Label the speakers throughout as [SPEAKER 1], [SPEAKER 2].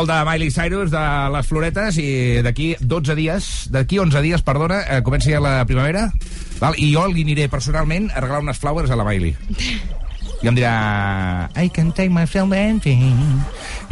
[SPEAKER 1] molt de Miley Cyrus, de les floretes, i d'aquí 12 dies, d'aquí 11 dies, perdona, eh, comença ja la primavera, val? i jo li aniré personalment a regalar unes flowers a la Miley. I em dirà... I can take myself anything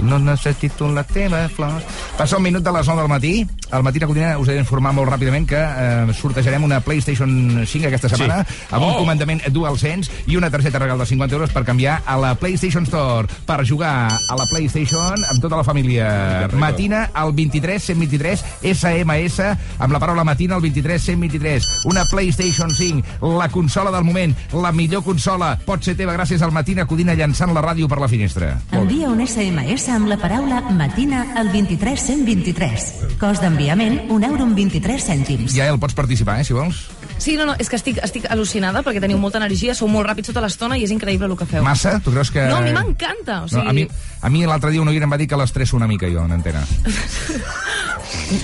[SPEAKER 1] i no necessito la teva flor. Passa un minut de les 9 del matí. Al matí a Codina us he d'informar molt ràpidament que eh, sortejarem una PlayStation 5 aquesta setmana sí. amb un
[SPEAKER 2] Oh!
[SPEAKER 1] comandament DualSense i una targeta regal de 50 euros per canviar a la PlayStation Store per jugar a la PlayStation amb tota la família. Matina al 23 123 SMS amb la paraula matina al 23 123 una PlayStation 5 la consola del moment, la millor consola pot ser teva gràcies al Matina Codina llançant la ràdio per la finestra.
[SPEAKER 3] Envia un SMS amb la paraula matina al 23 123. Cost d'enviament, un euro amb 23 cèntims.
[SPEAKER 1] Ja el pots participar, eh, si vols.
[SPEAKER 4] Sí, no, no, és que estic, estic al·lucinada perquè teniu molta energia, sou molt ràpids tota l'estona i és increïble el que feu.
[SPEAKER 1] Massa? Tu creus que...
[SPEAKER 4] No, a mi m'encanta, o sigui-
[SPEAKER 1] No, a mi, a mi l'altre dia un oient em va dir que l'estresso una mica jo en antena.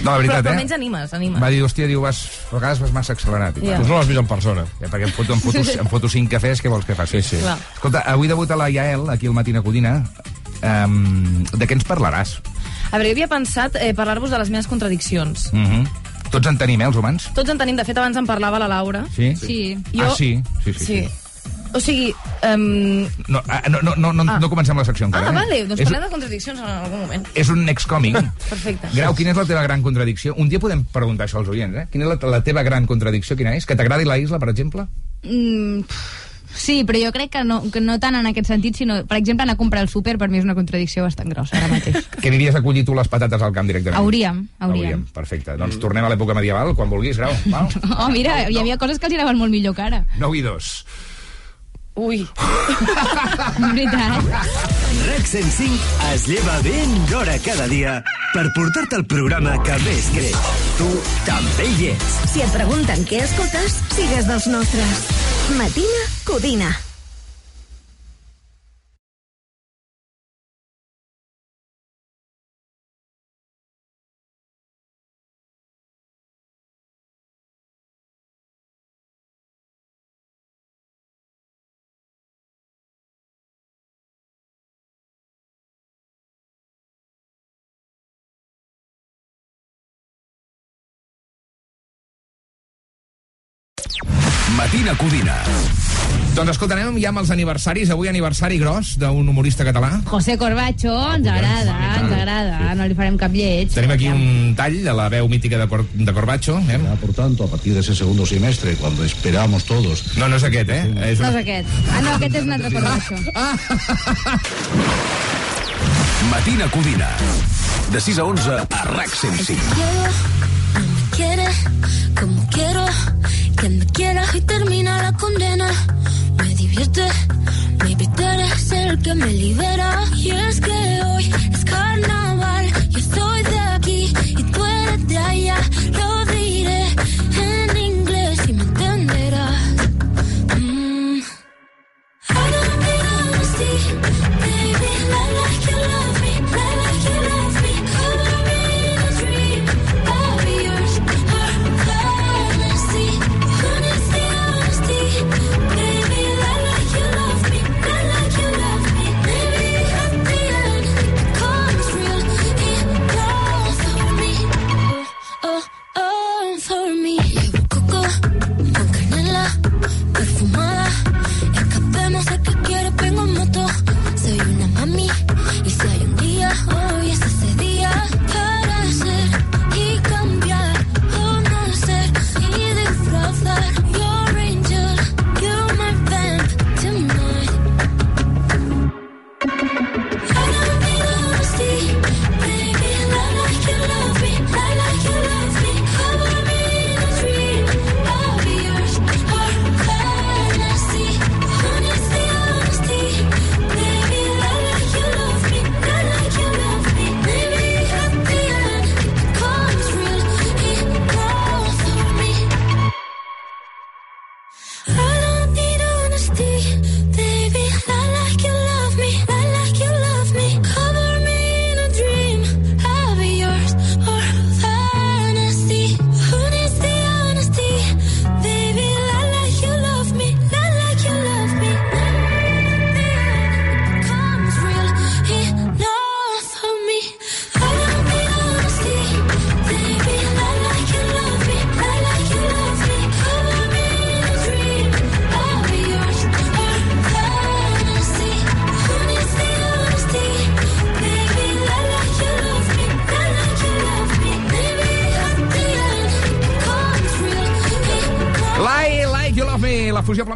[SPEAKER 1] No, la veritat,
[SPEAKER 4] però, però
[SPEAKER 1] eh?
[SPEAKER 4] almenys animes, animes.
[SPEAKER 1] Va dir, hòstia, diu, vas, a vegades vas massa accelerat.
[SPEAKER 4] Ja.
[SPEAKER 2] Tu no l'has vist en persona.
[SPEAKER 1] Ja, perquè em foto, em foto, em foto cinc cafès, què vols que faci?
[SPEAKER 2] Sí, sí.
[SPEAKER 4] Clar.
[SPEAKER 1] Escolta, avui debuta la Yael, aquí al Matina Codina. Um, de què ens parlaràs?
[SPEAKER 4] A veure, jo havia pensat eh, parlar-vos de les meves contradiccions.
[SPEAKER 1] Uh -huh. Tots en tenim, eh, els humans?
[SPEAKER 4] Tots en tenim, de fet, abans en parlava la Laura.
[SPEAKER 1] Sí?
[SPEAKER 5] Sí.
[SPEAKER 4] Jo-
[SPEAKER 1] Ah, sí? Sí, sí.
[SPEAKER 4] Sí.
[SPEAKER 1] sí.
[SPEAKER 4] O sigui... Um...
[SPEAKER 1] No, ah, no, no, no, no,
[SPEAKER 4] Ah.
[SPEAKER 1] no comencem la secció encara.
[SPEAKER 4] Ah,
[SPEAKER 1] eh?
[SPEAKER 4] vale, doncs
[SPEAKER 1] és,
[SPEAKER 4] parlem de contradiccions en algun moment.
[SPEAKER 1] és un excòmic.
[SPEAKER 4] Perfecte.
[SPEAKER 1] Grau, quina és la teva gran contradicció? Un dia podem preguntar això als oients, eh? Quina és la, la teva gran contradicció? Quina és? Que t'agradi la isla, per exemple?
[SPEAKER 5] Mm, pff, sí, però jo crec que no, que no tant en aquest sentit, sinó, per exemple, anar a comprar al súper per mi és una contradicció bastant grossa ara mateix.
[SPEAKER 1] Que aniries a collir tu les patates al camp directament?
[SPEAKER 5] Hauríem, hauríem.
[SPEAKER 1] Perfecte. Doncs tornem a l'època medieval, quan vulguis, Grau. Val?
[SPEAKER 5] Oh, mira, hi havia coses que els anaven molt millor que ara.
[SPEAKER 1] 9 i 2.
[SPEAKER 4] Ui,
[SPEAKER 5] veritat.
[SPEAKER 6] RAC 105 es lleva ben d'hora cada dia per portar-te el programa que més creix. Tu també hi ets.
[SPEAKER 7] Si et pregunten què escoltes, sigues dels nostres. Matina Codina.
[SPEAKER 6] Matina Codina.
[SPEAKER 1] Doncs escolta, anem ja amb els aniversaris. Avui aniversari gros d'un humorista català.
[SPEAKER 5] José Corbacho, ens agrada, ens agrada, no li farem cap lleig.
[SPEAKER 1] Tenim aquí un tall de la veu mítica de, Cor de Corbacho. Eh?
[SPEAKER 8] Ya, Por tanto, a partir de ese segundo semestre, cuando esperamos todos
[SPEAKER 1] No, no és aquest, eh? És
[SPEAKER 5] No
[SPEAKER 1] una...
[SPEAKER 5] és aquest. Ah, no, aquest és un altre Corbacho.
[SPEAKER 6] Matina Codina. De 6 a 11 a RAC 105.
[SPEAKER 9] quiero, no me quiere como quiero. Quien me quiera y termina la condena. Me divierte, tú eres el que me libera. Y es que hoy es carnaval.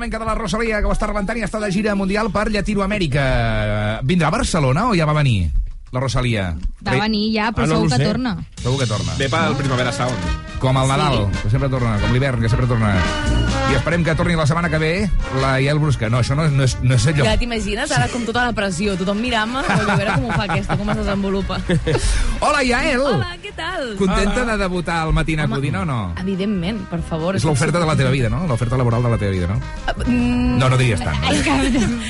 [SPEAKER 1] Flamenca de la Rosalia, que ho està rebentant i està de gira mundial per Llatinoamèrica. Vindrà a Barcelona o ja va venir la Rosalia?
[SPEAKER 5] Va venir ja, però
[SPEAKER 2] Ah, no
[SPEAKER 5] segur
[SPEAKER 2] ho
[SPEAKER 5] que
[SPEAKER 2] sé.
[SPEAKER 5] torna.
[SPEAKER 1] Segur que torna.
[SPEAKER 2] Ve pel Primavera Sound.
[SPEAKER 1] Com el Nadal, que sempre torna, com l'hivern, que sempre torna. I esperem que torni la setmana que ve la Yael Brusca. No, això no, és- no, és, no és allò.
[SPEAKER 4] Ja t'imagines, ara com tota la pressió, tothom mirant-me, a veure com ho fa aquesta, com es desenvolupa.
[SPEAKER 1] Hola, Yael!
[SPEAKER 4] Hola, què tal?
[SPEAKER 1] Contenta de debutar al Matina
[SPEAKER 4] Home,
[SPEAKER 1] Codina o no?
[SPEAKER 4] Evidentment, per favor.
[SPEAKER 1] És l'oferta de la teva vida, no? L'oferta laboral de la teva vida, no?
[SPEAKER 4] Mm,
[SPEAKER 1] No, no diries tant. No,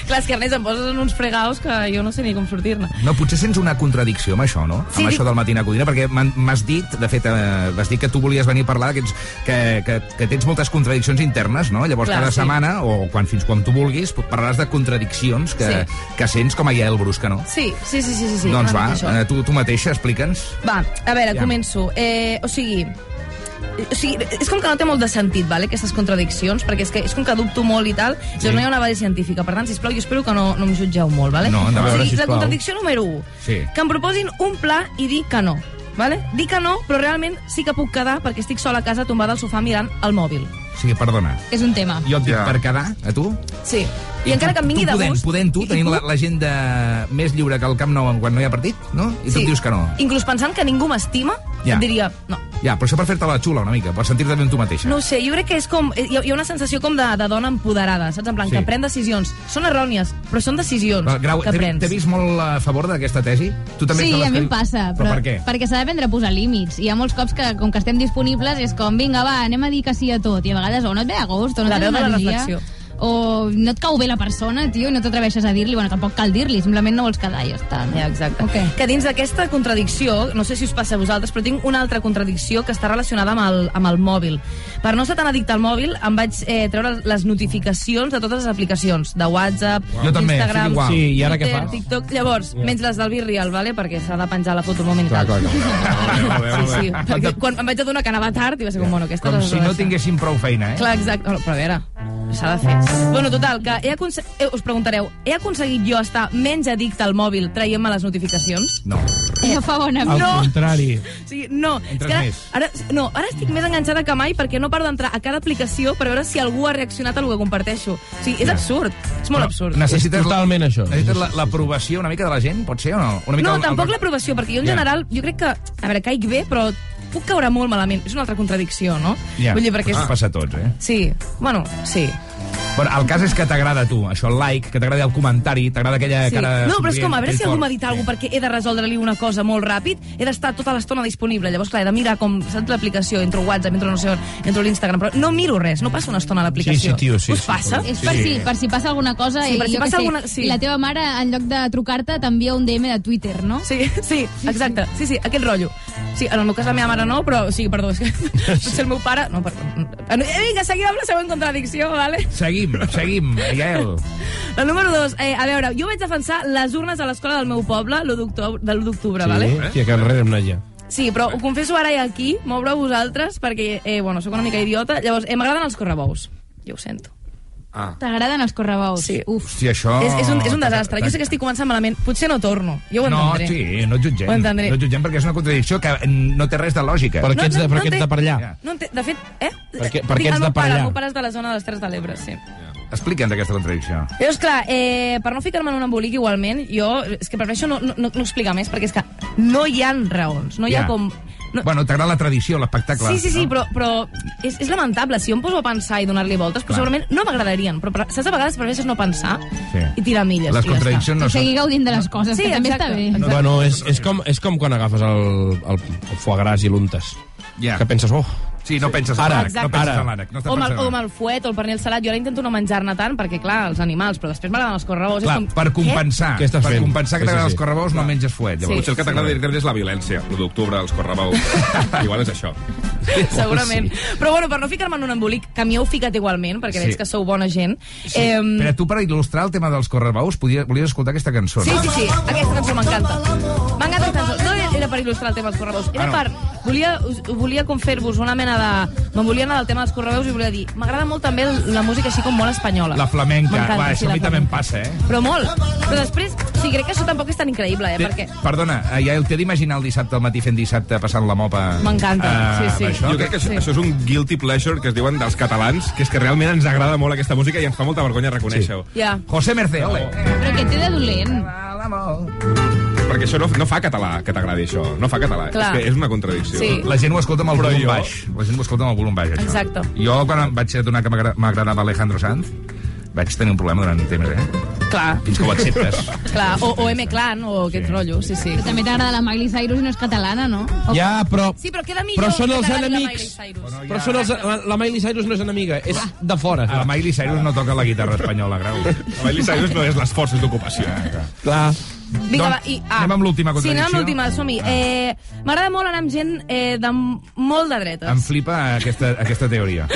[SPEAKER 4] Clar, és que Ernest, em poses en uns fregaus que jo no sé ni com sortir-ne.
[SPEAKER 1] no potser sents una contradicció amb això, no?
[SPEAKER 4] Sí,
[SPEAKER 1] amb
[SPEAKER 4] dic-
[SPEAKER 1] això del Matina Codina, perquè m'has dit, de fet, eh, m'has dit que tu volies venir a parlar que, ets, que, que, que tens moltes contradiccions internes, no? Llavors,
[SPEAKER 4] Clar,
[SPEAKER 1] cada
[SPEAKER 4] sí.
[SPEAKER 1] setmana, o quan fins quan tu vulguis, parlaràs de contradiccions que,
[SPEAKER 4] Sí.
[SPEAKER 1] que sents com a Yael Brusca, no?
[SPEAKER 4] Sí, sí, sí, sí, sí. sí
[SPEAKER 1] doncs va,
[SPEAKER 4] això.
[SPEAKER 1] eh, tu, tu mateixa, explica'ns.
[SPEAKER 4] Va, a veure,
[SPEAKER 1] Ja.
[SPEAKER 4] començo. Eh, o sigui, o sigui, és com que no té molt de sentit, vale, aquestes contradiccions, perquè és, que és com que dubto molt i tal, sí. doncs no hi ha una base científica. Per tant, sisplau, jo espero que no, no em jutgeu molt, vale?
[SPEAKER 1] No, endavant.
[SPEAKER 4] o sigui,
[SPEAKER 2] sisplau.
[SPEAKER 4] la contradicció número 1,
[SPEAKER 1] Sí.
[SPEAKER 4] que em proposin un pla i dir que no. Vale? Dir que no, però realment sí que puc quedar perquè estic sola a casa tombada al sofà mirant el mòbil.
[SPEAKER 1] O sigui, perdona,
[SPEAKER 5] És un tema.
[SPEAKER 1] jo et dic
[SPEAKER 2] Ja.
[SPEAKER 1] per quedar, a tu?
[SPEAKER 4] Sí. I, encara que em vingui
[SPEAKER 1] tu
[SPEAKER 4] de
[SPEAKER 1] podent,
[SPEAKER 4] gust...
[SPEAKER 1] Podent tu,
[SPEAKER 4] i- i
[SPEAKER 1] tenint l'agenda més lliure que el Camp Nou quan no hi ha partit, no? I tu em dius que no.
[SPEAKER 4] Inclús pensant que ningú m'estima,
[SPEAKER 1] Ja.
[SPEAKER 4] et diria, no,
[SPEAKER 1] Ja, però això per fer-te la xula una mica, per sentir-te bé amb tu mateixa.
[SPEAKER 4] No ho sé, jo crec que és com... Hi ha, hi ha una sensació com de, de dona empoderada, saps? En plan,
[SPEAKER 1] Sí.
[SPEAKER 4] que pren decisions. Són errònies, però són decisions
[SPEAKER 1] Va, Grau,
[SPEAKER 4] que
[SPEAKER 1] t'he
[SPEAKER 4] prens.
[SPEAKER 1] t'he vist molt a favor d'aquesta tesi? Tu també
[SPEAKER 5] Sí, a mi em passa.
[SPEAKER 1] Però, per què?
[SPEAKER 5] Perquè s'ha d'aprendre a posar límits. Hi ha molts cops que, com que estem disponibles, és com, vinga, va, anem a dir que sí a tot. I a vegades o no et ve a gust, o no
[SPEAKER 4] La
[SPEAKER 5] tens
[SPEAKER 4] veu de la
[SPEAKER 5] energia,
[SPEAKER 4] reflexió.
[SPEAKER 5] O no et cau bé la persona, tio, i no t'atreveixes a dir-li. Bueno, tampoc cal dir-li, simplement no vols quedar i ja està. No?
[SPEAKER 4] Ja, exacte.
[SPEAKER 5] Ok.
[SPEAKER 4] Que dins d'aquesta contradicció, no sé si us passa a vosaltres, però tinc una altra contradicció que està relacionada amb el, amb el mòbil. Per no estar tan addicte al mòbil, em vaig eh, treure les notificacions de totes les aplicacions, de WhatsApp,
[SPEAKER 1] Jo també,
[SPEAKER 4] Instagram,
[SPEAKER 1] estic igual.
[SPEAKER 2] Sí, i ara què
[SPEAKER 4] Twitter,
[SPEAKER 2] fas?
[SPEAKER 4] TikTok. Llavors, menys les del Virreal, vale? perquè s'ha de penjar la foto al moment
[SPEAKER 2] Clar, clar, clar.
[SPEAKER 4] Sí, sí, perquè quan em vaig adonar que anava tard, i va ser com, bueno, aquesta
[SPEAKER 1] Com si no tinguéssim prou feina, eh?
[SPEAKER 4] Clar, exacte. Bueno, però a veure, s'ha de fer. Bueno, total, que he aconse... eh, us preguntareu, he aconseguit jo estar menys addicte al mòbil traient-me les notificacions?
[SPEAKER 1] No.
[SPEAKER 5] Ja fa bona
[SPEAKER 2] Al
[SPEAKER 4] No.
[SPEAKER 2] contrari.
[SPEAKER 4] O sigui, no. És
[SPEAKER 1] Entres
[SPEAKER 4] que ara,
[SPEAKER 1] més.
[SPEAKER 4] ara, no, ara estic més enganxada que mai perquè no paro d'entrar a cada aplicació per veure si algú ha reaccionat a el que comparteixo. O sigui, és absurd. És molt absurd.
[SPEAKER 1] Necessites
[SPEAKER 2] totalment això.
[SPEAKER 1] Necessites la- l'aprovació una mica de la gent, pot ser o no? Una mica
[SPEAKER 4] No,
[SPEAKER 1] el-
[SPEAKER 4] tampoc
[SPEAKER 1] el-
[SPEAKER 4] l'aprovació, perquè jo en
[SPEAKER 1] Ja.
[SPEAKER 4] general, jo crec que, a veure, caic bé, però puc caure molt malament. És una altra contradicció, no?
[SPEAKER 1] Ja,
[SPEAKER 4] Vull dir, perquè
[SPEAKER 1] Això
[SPEAKER 4] és...
[SPEAKER 1] passa a tots, eh?
[SPEAKER 4] Sí, bueno, sí.
[SPEAKER 1] Bueno, el cas és que t'agrada a tu, això, el like, que t'agrada el comentari, t'agrada aquella
[SPEAKER 4] sí.
[SPEAKER 1] cara
[SPEAKER 4] No, però és com, a veure si algú m'ha dit alguna cosa perquè he de resoldre-li una cosa molt ràpid, he d'estar tota l'estona disponible. Llavors, clar, he de mirar com, saps l'aplicació, entro WhatsApp, entro no sé on, entro a l'Instagram, però no miro res, no passo una estona a l'aplicació.
[SPEAKER 2] Sí, sí, tio, sí,
[SPEAKER 4] Us
[SPEAKER 2] sí,
[SPEAKER 4] passa?
[SPEAKER 5] És per, si, per si passa alguna cosa
[SPEAKER 4] Sí,
[SPEAKER 5] i,
[SPEAKER 4] per si passa
[SPEAKER 5] què sé,
[SPEAKER 4] alguna- sí.
[SPEAKER 5] i la teva mare, en lloc de trucar-te, t'envia un DM de Twitter, no?
[SPEAKER 4] Sí, sí, exacte. Sí, sí, aquest rotllo. Sí, en el meu cas la meva mare no, però sí, perdó, és que potser el meu pare... No, perdó. Eh, Vinga, seguim amb la següent contradicció, vale?
[SPEAKER 1] Seguim, seguim, Yael.
[SPEAKER 4] La número dos, eh, a veure, jo vaig defensar les urnes a l'escola del meu poble l'1 d'octubre, de l'1 d'octubre,
[SPEAKER 2] Sí,
[SPEAKER 4] vale?
[SPEAKER 2] hòstia, que enrere hem anat ja.
[SPEAKER 4] Sí, però ho confesso ara i aquí, m'obre a vosaltres, perquè, eh, bueno, sóc una mica idiota. Llavors, eh, m'agraden els correbous. Jo ho sento.
[SPEAKER 2] Ah.
[SPEAKER 5] T'agraden els correbous?
[SPEAKER 4] Sí.
[SPEAKER 5] Uf.
[SPEAKER 1] Hòstia, això...
[SPEAKER 4] És, és, un, és un desastre. Jo sé que estic començant malament. Potser no torno. Jo ho
[SPEAKER 1] No,
[SPEAKER 4] entendré.
[SPEAKER 1] sí, no et jutgem.
[SPEAKER 4] Ho entendré.
[SPEAKER 1] No et jutgem perquè és una contradicció que no té res de lògica.
[SPEAKER 2] Per què ets de, per què ets de per allà?
[SPEAKER 1] Ja.
[SPEAKER 4] No, de fet, eh?
[SPEAKER 2] Per què- per què ets
[SPEAKER 4] el
[SPEAKER 2] de per
[SPEAKER 4] pare,
[SPEAKER 2] allà?
[SPEAKER 4] El meu pare és de la zona de les Terres de l'Ebre, sí.
[SPEAKER 1] Explica'ns aquesta contradicció.
[SPEAKER 4] Llavors, clar, eh, per no ficar-me en un embolic igualment, jo és que prefereixo no, no, no, no explicar més, perquè és que no hi ha raons, no hi ha
[SPEAKER 1] Ja.
[SPEAKER 4] com... No,
[SPEAKER 1] Bueno, t'agrada la tradició, l'espectacle.
[SPEAKER 4] Sí, sí, sí,
[SPEAKER 1] no?
[SPEAKER 4] però, però és, és lamentable. Si jo em poso a pensar i donar-li voltes,
[SPEAKER 1] Clar.
[SPEAKER 4] però segurament no m'agradarien. Però, saps, a vegades prefereixes no pensar
[SPEAKER 1] Sí.
[SPEAKER 4] i tirar milles.
[SPEAKER 1] Les contradiccions no són...
[SPEAKER 5] seguir gaudint de les coses,
[SPEAKER 4] Sí,
[SPEAKER 5] que també
[SPEAKER 4] exacte.
[SPEAKER 5] està bé.
[SPEAKER 4] Exacte.
[SPEAKER 2] Bueno, és, és, com, és com quan agafes el, el, el foie gras i l'untes.
[SPEAKER 1] Ja.
[SPEAKER 2] Que penses, oh,
[SPEAKER 1] Sí, no penses en
[SPEAKER 2] Ara,
[SPEAKER 1] l'ànec. No penses
[SPEAKER 2] ara.
[SPEAKER 1] en l'ànec. No estàs
[SPEAKER 4] o, amb el,
[SPEAKER 1] pensant
[SPEAKER 4] o
[SPEAKER 1] en
[SPEAKER 4] amb el fuet o el pernil salat. Jo ara intento no menjar-ne tant perquè, clar, els animals, però després m'agraden els correbous.
[SPEAKER 1] Clar,
[SPEAKER 4] és com,
[SPEAKER 1] per compensar,
[SPEAKER 2] Què
[SPEAKER 1] per
[SPEAKER 2] fent?
[SPEAKER 1] compensar que
[SPEAKER 2] Sí, sí,
[SPEAKER 1] t'agraden
[SPEAKER 2] sí.
[SPEAKER 1] els correbous no menges fuet. Llavors.
[SPEAKER 2] Potser el que t'agrada directament és la violència. L'1 d'octubre, els correbous. Igual és això.
[SPEAKER 4] Segurament. Però bueno, per no ficar-me en un embolic, que m'hi heu ficat igualment, perquè
[SPEAKER 1] Sí.
[SPEAKER 4] veig que sou bona gent.
[SPEAKER 1] Sí.
[SPEAKER 4] Eh,
[SPEAKER 1] Però tu, per il·lustrar el tema dels correbous, podies, volies escoltar aquesta cançó.
[SPEAKER 4] Sí, sí, sí, aquesta cançó m'encanta. Era per il·lustrar el tema dels correveus. Era
[SPEAKER 1] Ah, no.
[SPEAKER 4] per... Volia, us- volia com fer-vos una mena de... Me'n volia anar del tema dels correveus i volia dir... M'agrada molt també la música així com molt espanyola.
[SPEAKER 1] La flamenca. Va,
[SPEAKER 4] sí,
[SPEAKER 1] això a
[SPEAKER 4] la
[SPEAKER 1] mi també em passa, eh?
[SPEAKER 4] Però molt. Però després, sí, crec que això tampoc és tan increïble, eh?
[SPEAKER 1] Té-
[SPEAKER 4] Perquè...
[SPEAKER 1] Perdona, eh, ja el té d'imaginar el dissabte al matí fent dissabte passant la mopa...
[SPEAKER 4] M'encanta,
[SPEAKER 1] eh,
[SPEAKER 4] sí, sí.
[SPEAKER 1] Això,
[SPEAKER 2] Jo crec que això,
[SPEAKER 4] Sí.
[SPEAKER 2] això és un guilty pleasure que es diuen dels catalans, que és que realment ens agrada molt aquesta música i ens fa molta vergonya reconèixer-ho.
[SPEAKER 4] Ja.
[SPEAKER 1] José Mercè, ole.
[SPEAKER 5] Però què té de dolent?
[SPEAKER 2] Perquè això no, no fa català, que t'agradi això. No fa català.
[SPEAKER 4] Clar.
[SPEAKER 2] És que és una contradicció.
[SPEAKER 4] Sí.
[SPEAKER 1] La gent ho escolta amb el volum
[SPEAKER 2] jo-
[SPEAKER 1] baix. La gent ho escolta amb el volum baix, això.
[SPEAKER 4] Exacte.
[SPEAKER 1] Jo, quan vaig adonar que m'agra- m'agradava Alejandro Sanz, vaig tenir un problema durant un temps, eh?
[SPEAKER 4] Clar.
[SPEAKER 1] Fins que ho acceptes.
[SPEAKER 4] Clar, o, o M-Clan, o aquest rotllo, sí, sí.
[SPEAKER 5] Però també t'agrada la Miley Cyrus i no és catalana, no? O-
[SPEAKER 10] Ja, però...
[SPEAKER 4] Sí, però queda millor
[SPEAKER 10] Però són
[SPEAKER 4] que
[SPEAKER 10] els
[SPEAKER 4] t'agradi la
[SPEAKER 10] enemics.
[SPEAKER 4] Miley Cyrus.
[SPEAKER 10] Però són els, la, la Miley Cyrus no és enemiga, és de fora.
[SPEAKER 1] La Miley Cyrus no toca la guitarra espanyola, grau.
[SPEAKER 2] La Miley Cyrus no és les forces d'ocupació.
[SPEAKER 10] Clar.
[SPEAKER 4] Vinga,
[SPEAKER 1] Doncs
[SPEAKER 4] va, i, ah.
[SPEAKER 1] anem amb l'última
[SPEAKER 4] Sí, anem amb
[SPEAKER 1] contradicció.
[SPEAKER 4] l'última, som-hi. Eh, M'agrada molt anar amb gent eh, de molt de dretes.
[SPEAKER 1] Em flipa aquesta, aquesta teoria.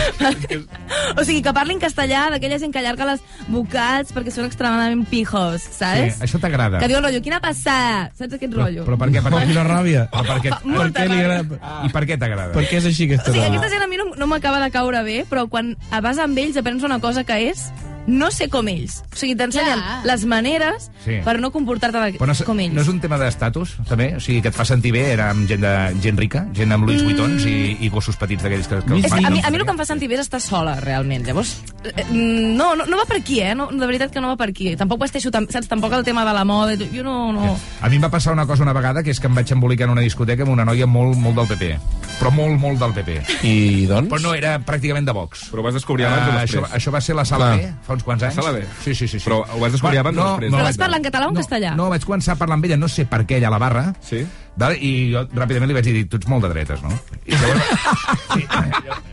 [SPEAKER 4] o sigui, que parlin castellà d'aquella gent que allarga les vocals perquè són extremadament pijos, saps?
[SPEAKER 1] Sí, això t'agrada.
[SPEAKER 4] Que diu el rotllo, quina passada? Saps aquest
[SPEAKER 1] Però,
[SPEAKER 4] rotllo?
[SPEAKER 1] però per què? Per
[SPEAKER 10] quina ràbia.
[SPEAKER 1] Però per què,
[SPEAKER 4] Fa
[SPEAKER 10] Per què li agrada...
[SPEAKER 1] I per què t'agrada?
[SPEAKER 10] Per què és així aquesta
[SPEAKER 4] O sigui, aquesta gent a mi no, no m'acaba de caure bé, però quan vas amb ells aprens una cosa que és no ser com ells. O sigui, t'ensenyen
[SPEAKER 5] Clar.
[SPEAKER 4] les maneres
[SPEAKER 1] Sí.
[SPEAKER 4] per no comportar-te
[SPEAKER 1] no, és-
[SPEAKER 4] com ells.
[SPEAKER 1] no és un tema d'estatus, també? O sigui, que et fa sentir bé era amb gent, de, gent rica, gent amb Louis Vuittons i, i gossos petits d'aquells que, que
[SPEAKER 4] Mm. És,
[SPEAKER 1] els
[SPEAKER 4] que a, mi,
[SPEAKER 1] fan.
[SPEAKER 4] a mi el que em fa sentir bé és estar sola, realment. Llavors, eh, mm, no, no, no va per aquí, eh? No, de veritat que no va per aquí. Tampoc vesteixo, tam, saps? Tampoc el tema de la moda. Jo no... no...
[SPEAKER 1] A mi em va passar una cosa una vegada, que és que em vaig embolicar en una discoteca amb una noia molt, molt del PP. Però molt, molt del PP.
[SPEAKER 10] I doncs?
[SPEAKER 1] Però no era pràcticament de Vox.
[SPEAKER 2] Però ho vas descobrir abans o
[SPEAKER 1] Ah,
[SPEAKER 2] després?
[SPEAKER 1] això, això va ser la sala
[SPEAKER 10] Clar.
[SPEAKER 1] B, fa uns quants anys.
[SPEAKER 2] Sala B?
[SPEAKER 1] Sí, sí, sí. sí.
[SPEAKER 2] Però ho vas descobrir abans o després?
[SPEAKER 4] Però
[SPEAKER 1] vaig-
[SPEAKER 4] vas parlar en català o en
[SPEAKER 1] no,
[SPEAKER 4] castellà?
[SPEAKER 1] No, vaig començar a parlar amb ella, no sé per què, allà a la barra.
[SPEAKER 2] Sí?
[SPEAKER 1] Val? I jo ràpidament li vaig dir, tu ets molt de dretes, no? I llavors, sí,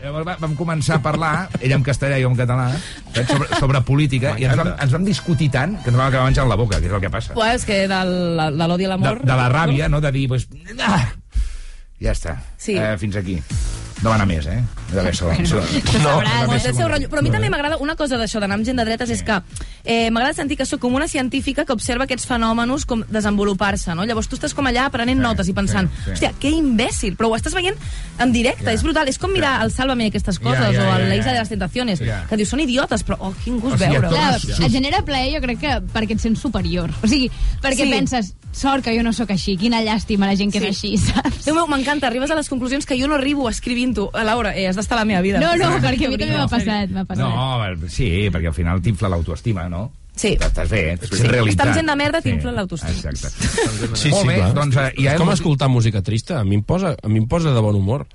[SPEAKER 1] llavors va- vam començar a parlar, ella en castellà i jo en català, saps, sobre, sobre política, i ens vam, ens vam discutir tant que ens vam acabar menjant la boca, que és el que passa.
[SPEAKER 4] Ué, és que del, de l'odi a
[SPEAKER 1] De,
[SPEAKER 4] l'amor...
[SPEAKER 1] de la ràbia, no? De dir, pues, ah, ja està,
[SPEAKER 4] Sí.
[SPEAKER 1] eh, fins aquí. No va anar més, eh? Deu haver
[SPEAKER 5] Bueno,
[SPEAKER 1] no,
[SPEAKER 5] sabràs.
[SPEAKER 4] Molt del seu rotllo. Però a mi també m'agrada una cosa d'això, d'anar amb gent de dretes, és que eh, m'agrada sentir que sóc com una científica que observa aquests fenòmenos com desenvolupar-se, no? Llavors tu estàs com allà aprenent
[SPEAKER 1] Sí,
[SPEAKER 4] notes i pensant,
[SPEAKER 1] sí, sí.
[SPEAKER 4] hòstia, que imbècil, però ho estàs veient en directe,
[SPEAKER 1] Ja.
[SPEAKER 4] és brutal. És com mirar
[SPEAKER 1] Ja.
[SPEAKER 4] el Sálvame aquestes coses,
[SPEAKER 1] Ja, ja,
[SPEAKER 4] o el
[SPEAKER 1] ja,
[SPEAKER 4] La
[SPEAKER 1] ja.
[SPEAKER 4] isla de les tentaciones,
[SPEAKER 1] Ja.
[SPEAKER 4] que dius, són idiotes, però, oh, quin gust
[SPEAKER 1] O sigui,
[SPEAKER 4] veure
[SPEAKER 5] Clar,
[SPEAKER 1] Sus-
[SPEAKER 5] et genera plaer, jo crec que perquè et sents superior. O sigui, perquè
[SPEAKER 4] Sí.
[SPEAKER 5] penses, sort que jo no sóc així, quina llàstima la gent que
[SPEAKER 4] Sí.
[SPEAKER 5] és així, saps?
[SPEAKER 4] Déu meu, m'encanta, arribes a les conclusions que jo no arribo escrivint-ho. A Laura, eh, has d'estar a la meva vida.
[SPEAKER 5] No, no, perquè a mi també m'ha passat, m'ha passat.
[SPEAKER 1] No, sí, perquè al final t'infla l'autoestima, no?
[SPEAKER 4] Sí.
[SPEAKER 1] Estàs bé, ets
[SPEAKER 4] Sí.
[SPEAKER 1] realitat.
[SPEAKER 4] Gent de merda t'infla l'autoestima.
[SPEAKER 1] Exacte.
[SPEAKER 10] Sí,
[SPEAKER 1] Molt
[SPEAKER 10] sí,
[SPEAKER 1] bé,
[SPEAKER 10] clar.
[SPEAKER 1] doncs, eh, i
[SPEAKER 10] és com escoltar música trista. A mi em posa, a mi em posa de bon humor.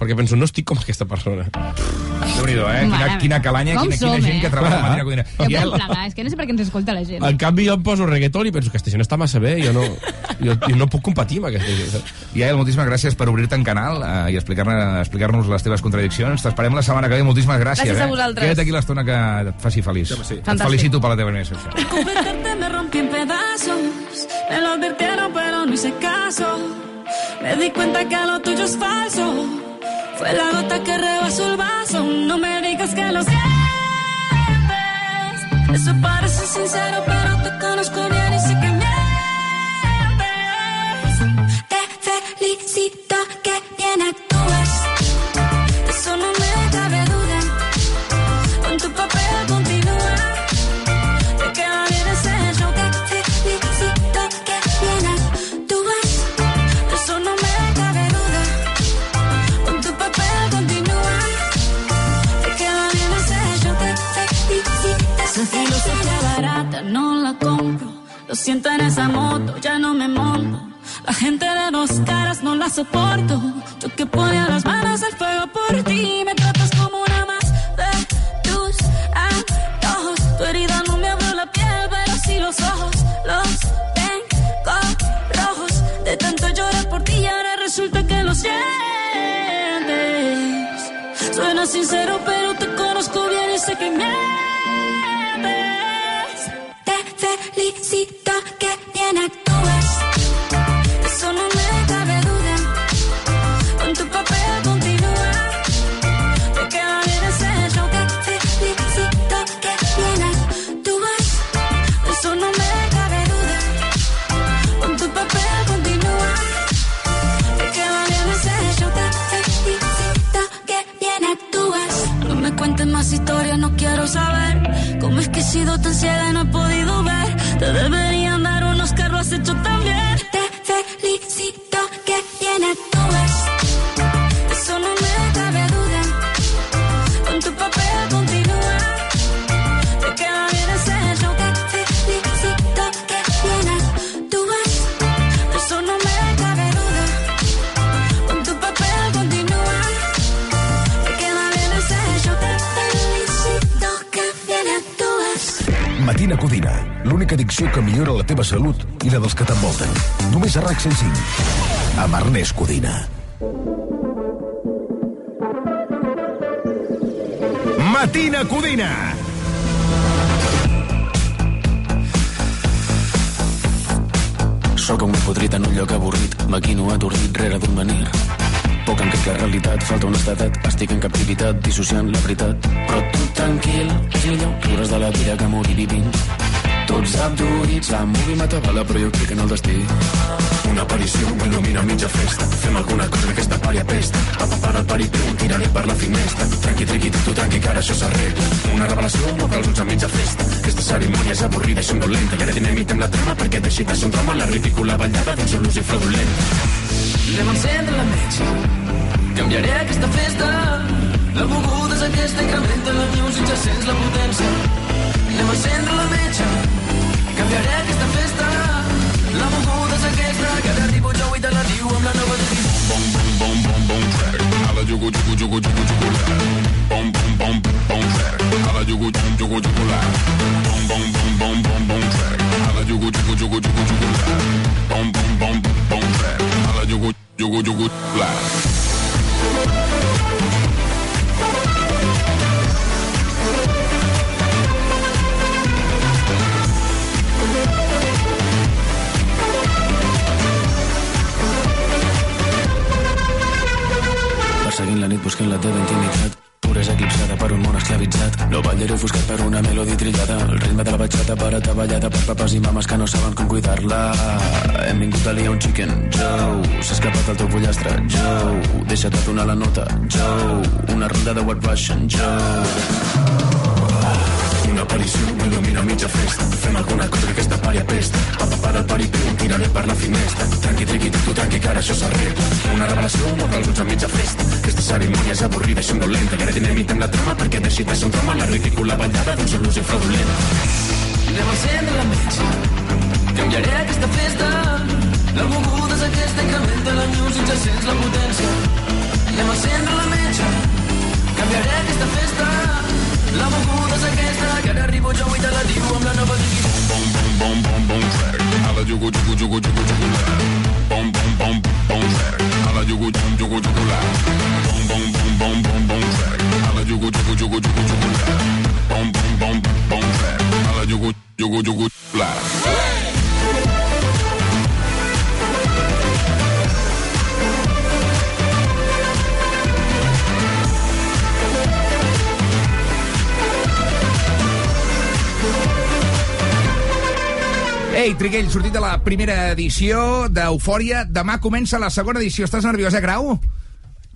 [SPEAKER 10] Perquè penso, no estic com aquesta persona.
[SPEAKER 1] Déu-n'hi-do, eh? Quina, quina calanya,
[SPEAKER 5] Com
[SPEAKER 1] quina, quina
[SPEAKER 5] som,
[SPEAKER 1] gent
[SPEAKER 5] eh?
[SPEAKER 1] que treballa
[SPEAKER 10] Clar.
[SPEAKER 1] a Matina Codina.
[SPEAKER 5] Jo puc plegar, és que no sé per què ens escolta la gent.
[SPEAKER 10] En canvi, jo em poso reggaeton i penso que aquesta gent està massa bé, jo no, jo, jo no puc competir amb aquesta gent.
[SPEAKER 1] Yael, moltíssimes gràcies per obrir-te en canal eh, i explicar-nos les teves contradiccions. T'esperem la setmana que ve. Moltíssimes gràcies.
[SPEAKER 4] Gràcies a
[SPEAKER 1] eh?
[SPEAKER 4] vosaltres.
[SPEAKER 1] Queda't aquí l'estona que et faci feliç.
[SPEAKER 2] Sí, sí.
[SPEAKER 1] Et felicito per la teva secció.
[SPEAKER 9] Convertirte me rompí en pedazos. Me lo advirtieron, pero no hice caso. Me di cuenta que lo tuyo es falso. Fue la gota que rebasó el vaso. No me digas que lo sientes. Eso parece sincero, pero te conozco bien y sé que mientes. Te felicito que Lo siento en esa moto, ya no me monto. La gente de dos caras no la soporto. Yo que ponía las manos al fuego por ti esa historia no quiero saber. Cómo es que he sido tan ciega y no he podido ver. Te deberían dar unos carros hechos también.
[SPEAKER 11] L'única addicció que millora la teva salut i la dels que t'envolten. Només a RAC 105. Amb Ernest Codina.
[SPEAKER 1] Matina Codina.
[SPEAKER 12] Sóc un podrit en un lloc avorrit, maquino atordit rere d'un menir. Poc en crec la realitat, falta honestedat, estic en captivitat, dissociant la veritat. Però tu tranquil, és millor riure's de la vida que morir vivint. Tots abduïts, la movie m'atabala, però jo crec en el destí. Una aparició m'il·lumina a mitja festa. Fem alguna cosa que aquesta pària pesta. Papa para el paripé, tiraré per la finestra. Tranqui, triqui, tu, tranqui, que ara això s'arregla. Una revelació, no cal ulls a mitja festa. Aquesta cerimònia és avorrida i somnolenta. I ara dinamitem la trama perquè deixi de ser un drama la ridícula ballada d'un solució fraudulent.
[SPEAKER 13] Anem encendre la metge. Canviaré aquesta festa. La moguda és aquesta, incrementa la music, ja sents la potència. Anem a encendre la metge. Canviaré aquesta festa. La moguda és aquesta, que ara
[SPEAKER 12] chicken Joe S'ha escapat el teu pollastre Joe Deixa't donar la nota Joe Una ronda de White Russian Joe
[SPEAKER 11] Una aparició m'il·lumina a mitja festa. Fem alguna cosa que aquesta pària pesta. Papa para el paripé, tiraré per la finestra. Tranqui, triqui, tu, tranqui, que ara això s'arregla. Una revelació, no cal a mitja festa. Aquesta cerimònia és avorrida i somnolenta. I ara dinamitem la trama perquè deixi de ser un la ridícula ballada d'un solució fraudulenta.
[SPEAKER 13] Anem a encendre la metge. Canviaré aquesta festa. La moguda és aquesta, incrementa la music, ja sents la potència. Anem a encendre la metge. Canviaré aquesta festa. La moguda és aquesta, que ara arribo jo i te la diu amb la nova divisió.
[SPEAKER 14] Bom, bom, bom, bom, bom, track. Alla jugu, jugu, jugu, jugu, jugu, la. Bom, bom, bom, bom, track. Alla jugu, jugu, jugu, jugu, la. Bom, bom, bom, bom, bom, bom, track. Alla jugu, jugu, jugu, jugu, jugu, la. Bom, bom, bom, bom, track. Alla jugu, jugu, jugu, la.
[SPEAKER 1] Ei, Triguell, sortit de la primera edició d'Eufòria. Demà comença la segona edició. Estàs nerviós, eh, Grau?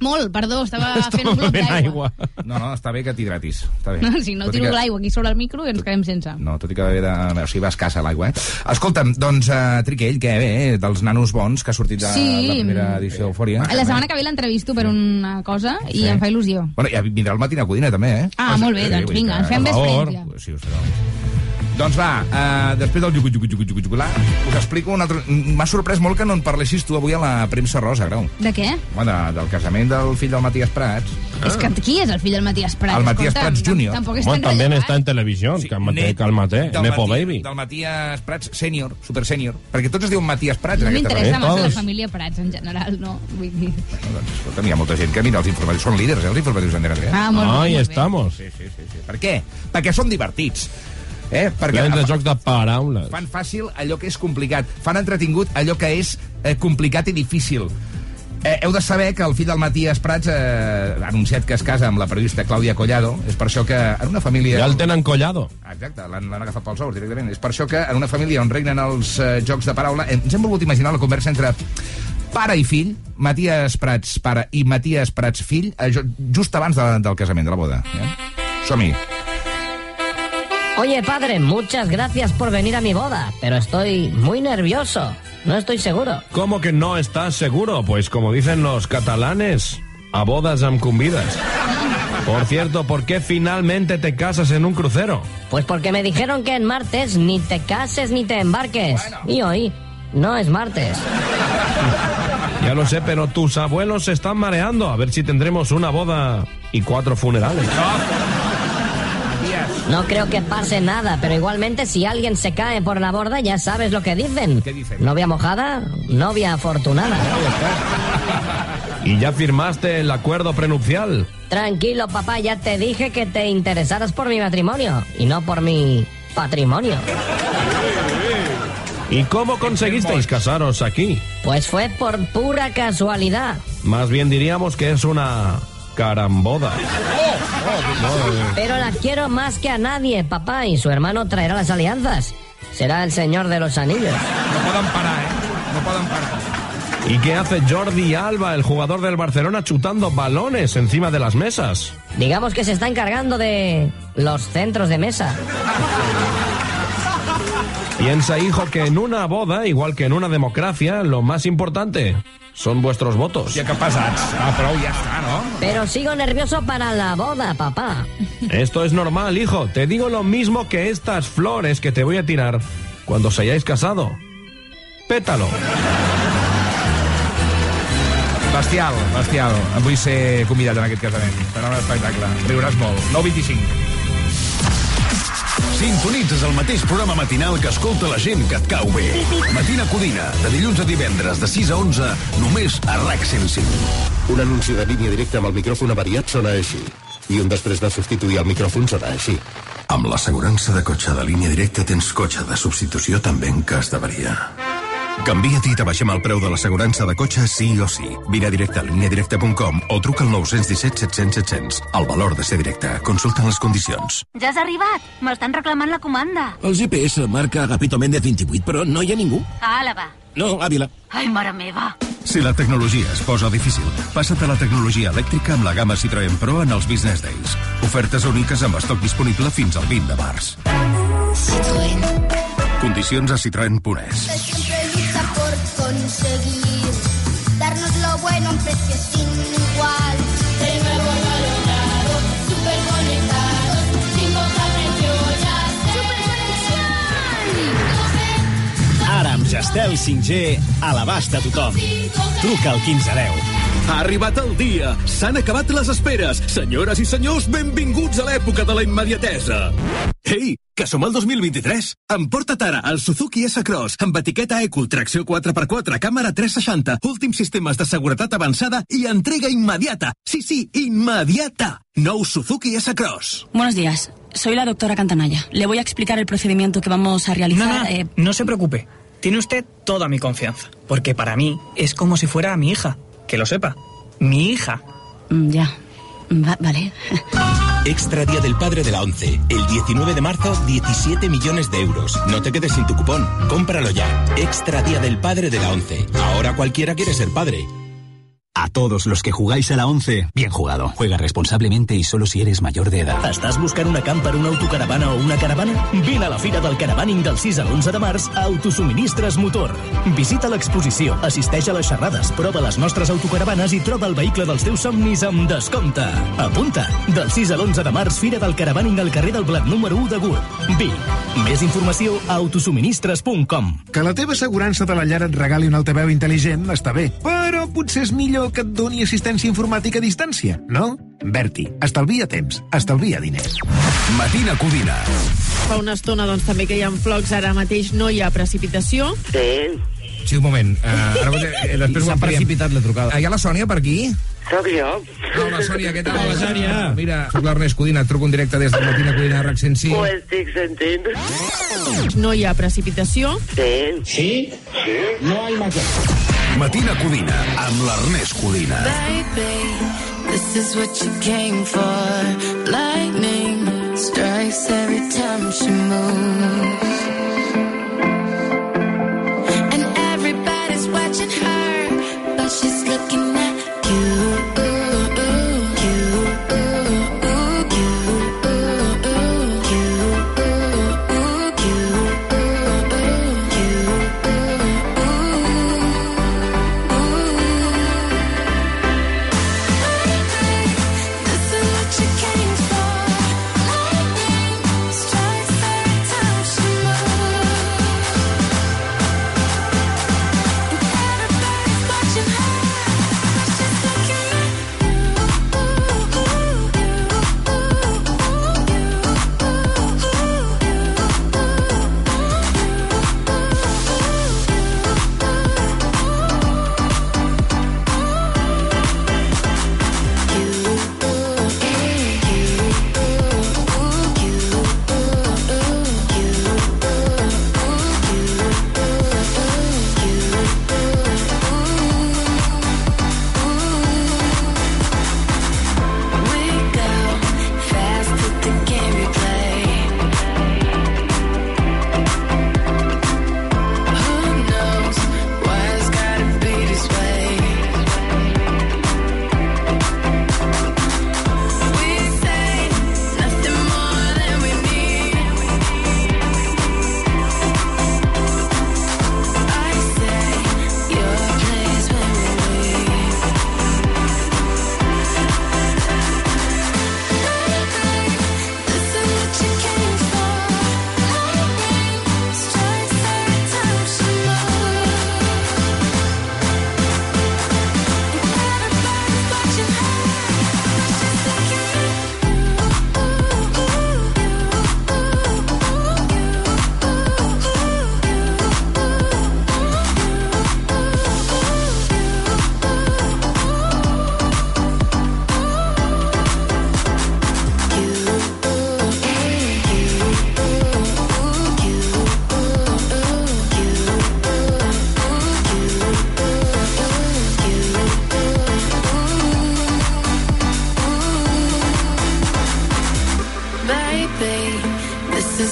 [SPEAKER 5] Molt, perdó, estava fent un bloc d'aigua.
[SPEAKER 1] No, no, està bé que t'hidratis. Està bé.
[SPEAKER 5] No, si no
[SPEAKER 1] Tot i
[SPEAKER 5] tiro
[SPEAKER 1] que-
[SPEAKER 5] l'aigua aquí sobre el micro i ens quedem sense.
[SPEAKER 1] No, tot i que va haver de... O sigui, va escassa l'aigua, eh? Escolta'm, doncs, uh, Triquell, què bé, eh? dels nanos bons que ha sortit de
[SPEAKER 5] Sí.
[SPEAKER 1] la primera edició d'Eufòria.
[SPEAKER 5] La setmana que ve l'entrevisto per una cosa i
[SPEAKER 1] Sí.
[SPEAKER 5] em fa il·lusió.
[SPEAKER 1] Bueno, ja vindrà el Matina Codina, també, eh?
[SPEAKER 5] Ah, molt bé, doncs vinga,
[SPEAKER 1] que-
[SPEAKER 5] ens fem friends, ja.
[SPEAKER 1] Sí, us fareu. Doncs va, uh, després del jugu, jugu, jugu, jugu, jugular, us explico un altre... M'ha sorprès molt que no en parlessis tu avui a la premsa rosa, Grau.
[SPEAKER 5] De què?
[SPEAKER 1] Home, de, del casament del fill del Matías Prats.
[SPEAKER 5] És que qui és el fill del Matías Prats?
[SPEAKER 1] El Matías
[SPEAKER 5] Escolta'm,
[SPEAKER 1] Prats Júnior.
[SPEAKER 5] Tampoc és
[SPEAKER 10] Bueno,
[SPEAKER 5] tan
[SPEAKER 10] también
[SPEAKER 5] rellevant.
[SPEAKER 10] está en televisión, sí, Calmate, Calmate,
[SPEAKER 1] del
[SPEAKER 10] Nepo
[SPEAKER 1] Mati-
[SPEAKER 10] Baby.
[SPEAKER 1] Del Matías Prats sènior, super sènior. Perquè tots es diuen Matías Prats
[SPEAKER 5] No m'interessa massa la família Prats en general, no? Vull dir...
[SPEAKER 1] Doncs, escolta'm, hi ha molta gent que mira els informatius. Són líders, eh, els informatius d'Antena 3.
[SPEAKER 5] Ah, molt bé,
[SPEAKER 10] Ahí
[SPEAKER 5] molt bé.
[SPEAKER 10] estamos.
[SPEAKER 1] Sí, sí, sí, sí. Per què? Perquè són divertits. Eh? Perquè
[SPEAKER 10] Plens de jocs de paraules.
[SPEAKER 1] fan fàcil allò que és complicat. Fan entretingut allò que és eh, complicat i difícil. Eh, heu de saber que el fill del Matías Prats eh, ha anunciat que es casa amb la periodista Clàudia Collado. És per això que en una família...
[SPEAKER 10] Ja el tenen collado.
[SPEAKER 1] Exacte, l'han agafat pels ous directament. És per això que en una família on regnen els eh, jocs de paraula ens hem volgut imaginar la conversa entre pare i fill, Matías Prats pare i Matías Prats fill, eh, just abans de, del casament, de la boda. Eh? Som-hi.
[SPEAKER 15] Oye, padre, muchas gracias por venir a mi boda, pero estoy muy nervioso. No estoy seguro.
[SPEAKER 10] ¿Cómo que no estás seguro? Pues como dicen los catalanes, a bodas am convidas. Por cierto, ¿por qué finalmente te casas en un crucero?
[SPEAKER 15] Pues porque me dijeron que en martes ni te cases ni te embarques. Y hoy no es martes.
[SPEAKER 10] Ya lo sé, pero tus abuelos se están mareando. A ver si tendremos una boda y cuatro funerales.
[SPEAKER 15] No creo que pase nada, pero igualmente si alguien se cae por la borda ya sabes lo que dicen.
[SPEAKER 1] ¿Qué dicen?
[SPEAKER 15] Novia mojada, novia afortunada.
[SPEAKER 10] ¿Y ya firmaste el acuerdo prenupcial?
[SPEAKER 15] Tranquilo, papá, ya te dije que te interesaras por mi matrimonio y no por mi patrimonio.
[SPEAKER 10] ¿Y cómo conseguisteis casaros aquí?
[SPEAKER 15] Pues fue por pura casualidad.
[SPEAKER 10] Más bien diríamos que es una caramboda.
[SPEAKER 15] Pero la quiero más que a nadie, papá, y su hermano traerá las alianzas. Será el señor de los anillos.
[SPEAKER 1] No poden parar, eh? No poden parar.
[SPEAKER 10] ¿Y qué hace Jordi Alba, el jugador del Barcelona, chutando balones encima de las mesas?
[SPEAKER 15] Digamos que se está encargando de los centros de mesa.
[SPEAKER 10] Piensa, hijo, que en una boda, igual que en una democracia, lo más importante son vuestros votos.
[SPEAKER 1] Hòstia, que pesats. Ah, prou, ja està, no?
[SPEAKER 15] Pero sigo nervioso para la boda, papá.
[SPEAKER 10] Esto es normal, hijo. Te digo lo mismo que estas flores que te voy a tirar cuando os hayáis casado. Pétalo.
[SPEAKER 1] Bestial, bestial. Vull ser convidat en aquest casament. Serà un espectacle. Riuràs molt. 9.25.
[SPEAKER 16] Sintonitzes el mateix programa matinal que escolta la gent que et cau bé. Matina Codina, de dilluns a divendres, de 6 a 11, només a RAC 105.
[SPEAKER 17] Un anunci de línia directa amb el micròfon avariat sona així. I un després de substituir el micròfon sona així.
[SPEAKER 16] Amb l'assegurança de cotxe de línia directa tens cotxe de substitució també en cas d'avaria. Canvia't i t'abaixem el preu de l'assegurança de cotxe sí o sí. Vine directe a lineadirecta.com o truca al 917 700 700. El valor de ser directe. Consulta les condicions.
[SPEAKER 18] Ja has arribat. M'estan reclamant la comanda.
[SPEAKER 19] El GPS marca Agapito Méndez 28, però no hi ha ningú.
[SPEAKER 18] A Àlava.
[SPEAKER 19] No, Àvila.
[SPEAKER 18] Ai, mare meva.
[SPEAKER 16] Si la tecnologia es posa difícil, passa't a la tecnologia elèctrica amb la gamma Citroën Pro en els Business Days. Ofertes úniques amb estoc disponible fins al 20 de març. Condicions a
[SPEAKER 9] lucha por conseguir darnos lo bueno a un precio sin igual. De nuevo valorado, super conectados, sin poca presión, ya ¡Super
[SPEAKER 6] Ara amb Gestel 5G a l'abast de tothom. Truca al 1510.
[SPEAKER 20] Ha arribat el dia. S'han acabat les esperes. Senyores i senyors, benvinguts a l'època de la immediatesa. Ei, que som al 2023. Emporta't ara el Suzuki S-Cross amb etiqueta Eco, tracció 4x4, càmera 360, últims sistemes de seguretat avançada i entrega immediata. Sí, sí, immediata. Nou Suzuki S-Cross.
[SPEAKER 21] Buenos días. Soy la doctora Cantanaya. Le voy a explicar el procedimiento que vamos a realizar.
[SPEAKER 22] No, no,
[SPEAKER 21] eh,
[SPEAKER 22] no se preocupe. Tiene usted toda mi confianza. Porque para mí es como si fuera mi hija. Que lo sepa. Mi hija.
[SPEAKER 21] mm, ya. Va- vale.
[SPEAKER 23] Extra Día del Padre de la ONCE. El 19 de marzo, 17 millones de euros. No te quedes sin tu cupón. Cómpralo ya. Extra Día del Padre de la ONCE. Ahora cualquiera quiere ser padre.
[SPEAKER 24] A todos los que jugáis a la 11, bien jugado. Juega responsablemente y solo si eres mayor de edad.
[SPEAKER 6] Estàs buscant una camper, una autocaravana o una caravana? Vine a la Fira del Caravaning del 6 a l'11 de març a Autosuministres Motor. Visita l'exposició, assisteix a les xerrades, prova les nostres autocaravanes i troba el vehicle dels teus somnis amb descompte. Apunta! Del 6 a l'11 de març, Fira del Caravaning al carrer del Blat número 1 de Gurb. Vic. Més informació a autosuministres.com.
[SPEAKER 25] Que la teva assegurança de la llar et regali un altaveu intel·ligent està bé, però potser és millor que et doni assistència informàtica a distància, no? Berti, estalvia temps, estalvia diners.
[SPEAKER 16] Matina Codina.
[SPEAKER 26] Fa una estona doncs, també que hi ha flocs, ara mateix no hi ha precipitació.
[SPEAKER 1] Sí. Sí, un moment. Uh, ara, eh, després
[SPEAKER 10] S'ha precipitat la trucada.
[SPEAKER 1] Uh, hi ha la Sònia per aquí?
[SPEAKER 27] Soc jo.
[SPEAKER 1] Hola, Sònia, què tal?
[SPEAKER 27] Hola, Sònia.
[SPEAKER 1] Mira, soc l'Ernest Codina, et truco en directe des de Matina Codina RAC 105.
[SPEAKER 27] Ho estic sentint.
[SPEAKER 26] No hi ha precipitació.
[SPEAKER 27] Sí.
[SPEAKER 16] Sí? Sí? No hay Matina Codina, amb l'Ernest Codina.
[SPEAKER 13] Baby, this is what you came for. Lightning strikes every time she moves.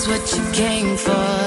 [SPEAKER 9] What you came for.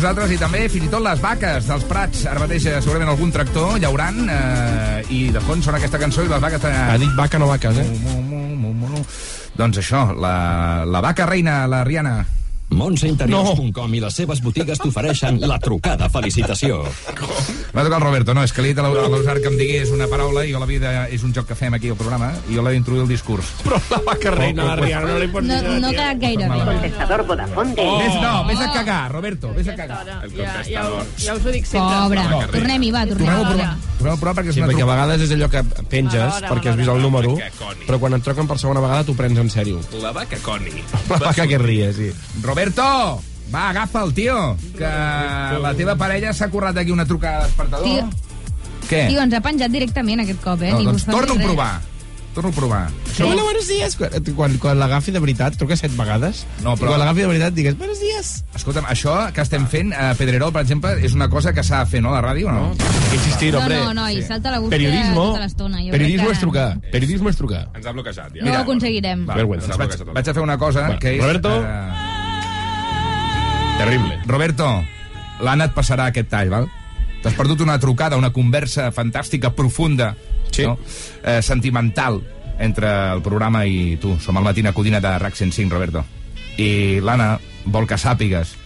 [SPEAKER 1] Nosaltres i també fins i tot les vaques dels Prats. Ara mateix eh, segurament algun tractor llaurant eh, i de fons sona aquesta cançó i les vaques...
[SPEAKER 10] Ha dit vaca, no vaques, eh?
[SPEAKER 1] Doncs això, la, la vaca reina, la Rihanna.
[SPEAKER 28] Montseinteriors.com i les seves botigues t'ofereixen la trucada felicitació.
[SPEAKER 1] M'ha tocat el Roberto, no, és que li he dit a l'Eusar que em digués una paraula i jo la vida és un joc que fem aquí al programa i jo l'he d'introduir el discurs.
[SPEAKER 10] Però la vaca reina, la Rihanna, no li pots
[SPEAKER 5] No, no ha quedat gaire bé.
[SPEAKER 29] Contestador.
[SPEAKER 1] Oh. Vés, no, vés a cagar, Roberto, vés a cagar.
[SPEAKER 26] Ja, ja, ho- ja us ho dic sempre.
[SPEAKER 5] Pobre. Tornem-hi, va, tornem.
[SPEAKER 1] Tornem a provar. Perquè és
[SPEAKER 10] Sí,
[SPEAKER 1] una
[SPEAKER 10] perquè a vegades és allò que penges perquè has vist el número, però quan et truquen per segona vegada t'ho prens en sèrio.
[SPEAKER 1] La vaca Connie.
[SPEAKER 10] La vaca que rie, sí.
[SPEAKER 1] Roberto, va, agafa el tio, que la teva parella s'ha currat aquí una trucada de despertador.
[SPEAKER 5] Tio.
[SPEAKER 1] Què?
[SPEAKER 5] Tio, ens ha penjat directament aquest cop, eh?
[SPEAKER 1] no, doncs torna a provar. Torna a provar.
[SPEAKER 10] Hola, buenos días. Quan, quan, quan l'agafi de veritat, truca set vegades.
[SPEAKER 1] No, però-
[SPEAKER 10] I quan l'agafi de veritat digues, buenos días.
[SPEAKER 1] Escolta'm, això que estem fent a Pedrerol, per exemple, és una cosa que s'ha de fer, no, a la ràdio, o no?
[SPEAKER 10] Hay que insistir,
[SPEAKER 5] No,
[SPEAKER 10] hombre.
[SPEAKER 5] no, no, i salta la búsqueda
[SPEAKER 10] Periodismo,
[SPEAKER 5] tota l'estona. Jo
[SPEAKER 10] periodismo
[SPEAKER 5] crec
[SPEAKER 10] és
[SPEAKER 5] que
[SPEAKER 10] trucar. Periodismo és trucar.
[SPEAKER 30] Ens ha bloquejat, ja.
[SPEAKER 5] No ho aconseguirem.
[SPEAKER 1] Va,
[SPEAKER 10] Vergüenza.
[SPEAKER 1] doncs vaig, vaig a fer una cosa,
[SPEAKER 10] Bueno,
[SPEAKER 1] que és...
[SPEAKER 10] Roberto.
[SPEAKER 1] Eh,
[SPEAKER 10] Terrible.
[SPEAKER 1] Roberto, l'Anna et passarà aquest tall, val? T'has perdut una trucada, una conversa fantàstica, profunda,
[SPEAKER 10] Sí.
[SPEAKER 1] no? eh, sentimental, entre el programa i tu. Som al Matina Codina de RAC 105, Roberto. I l'Anna vol que sàpigues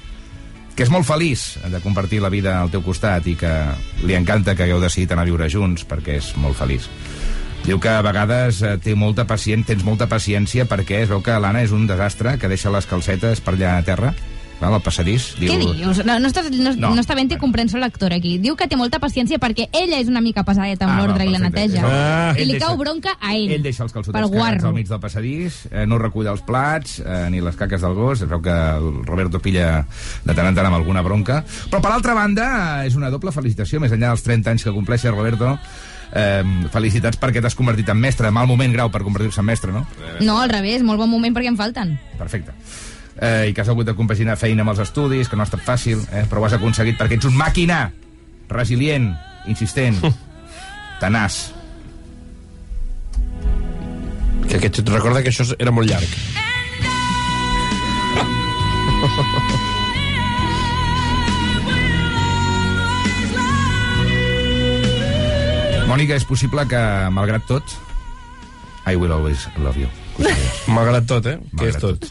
[SPEAKER 1] que és molt feliç de compartir la vida al teu costat i que li encanta que hagueu decidit anar a viure junts perquè és molt feliç. Diu que a vegades eh, té molta pacient, tens molta paciència perquè es veu que l'Anna és un desastre, que deixa les calcetes per allà a terra, val, al passadís. Diu,
[SPEAKER 5] Què dius? No, no, està, no,
[SPEAKER 1] No.
[SPEAKER 5] no. està ben té comprensió lector aquí. Diu que té molta paciència perquè ella és una mica pesadeta amb
[SPEAKER 1] Ah,
[SPEAKER 5] l'ordre i la neteja.
[SPEAKER 1] Ah.
[SPEAKER 5] I li
[SPEAKER 1] deixa-
[SPEAKER 5] cau bronca a ell.
[SPEAKER 1] Ell deixa els calçotets cagats al mig del passadís, eh, no recull els plats, eh, ni les caques del gos, es veu que el Roberto pilla de tant en tant amb alguna bronca. Però, per altra banda, eh, és una doble felicitació, més enllà dels 30 anys que compleix el Roberto, eh, felicitats perquè t'has convertit en mestre. Mal moment, Grau, per convertir-se en mestre, no?
[SPEAKER 5] No, al revés, molt bon moment perquè em falten.
[SPEAKER 1] Perfecte. Eh, I que has hagut de compaginar feina amb els estudis, que no ha estat fàcil, eh, però ho has aconseguit perquè ets un màquina resilient, insistent, tenaç.
[SPEAKER 10] Que, que et recorda que això era molt llarg.
[SPEAKER 1] Mònica, és possible que, malgrat tot, I will always love you.
[SPEAKER 10] Malgrat tot, eh? Què és tot?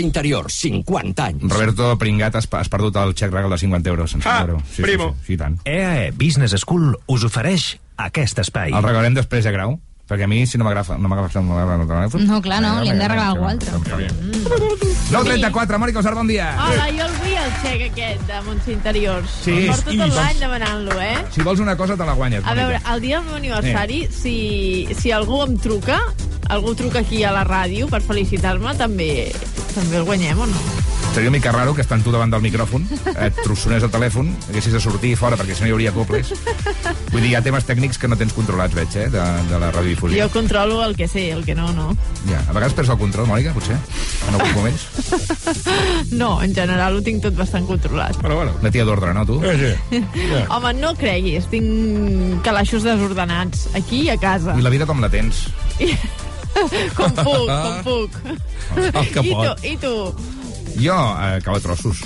[SPEAKER 28] Interiors, 50 anys.
[SPEAKER 1] Roberto Pringat, has, has perdut el xec regal de 50 euros. sense
[SPEAKER 31] Ah,
[SPEAKER 1] sí,
[SPEAKER 31] primo.
[SPEAKER 1] Sí, sí, sí, tant.
[SPEAKER 31] EAE Business School us ofereix aquest espai.
[SPEAKER 1] El regalarem després, eh, Grau? Perquè a mi, si no m'agafa no m'agafa el telèfon...
[SPEAKER 5] No, clar, no, li hem de regalar algú altre.
[SPEAKER 1] 9.34, Mònica Osar, bon dia.
[SPEAKER 26] Hola, jo el vull el xec aquest de Montse Interiors.
[SPEAKER 1] Sí,
[SPEAKER 26] Porto tot l'any demanant-lo, eh?
[SPEAKER 1] Si vols una cosa, te la guanyes,
[SPEAKER 26] A veure, el dia del meu aniversari, si, si algú em truca, algú truca aquí a la ràdio per felicitar-me, també, també el guanyem o no?
[SPEAKER 1] Seria una mica raro que estan tu davant del micròfon, et trossonés el telèfon, haguessis de sortir fora perquè si no hi hauria coples. Vull dir, hi ha temes tècnics que no tens controlats, veig, eh, de, de la radiodifusió.
[SPEAKER 26] Jo controlo el que sé, el que no, no.
[SPEAKER 1] Ja, a vegades perds el control, Mònica, potser, en alguns moments.
[SPEAKER 26] No, en general ho tinc tot bastant controlat.
[SPEAKER 1] Però bueno. Una tia d'ordre, no, tu?
[SPEAKER 10] Eh, sí.
[SPEAKER 26] Home, no creguis, tinc calaixos desordenats, aquí i a casa.
[SPEAKER 1] I la vida com la tens?
[SPEAKER 26] com puc, com puc.
[SPEAKER 1] El que
[SPEAKER 26] I tu, i tu?
[SPEAKER 1] Jo, eh, cau a trossos.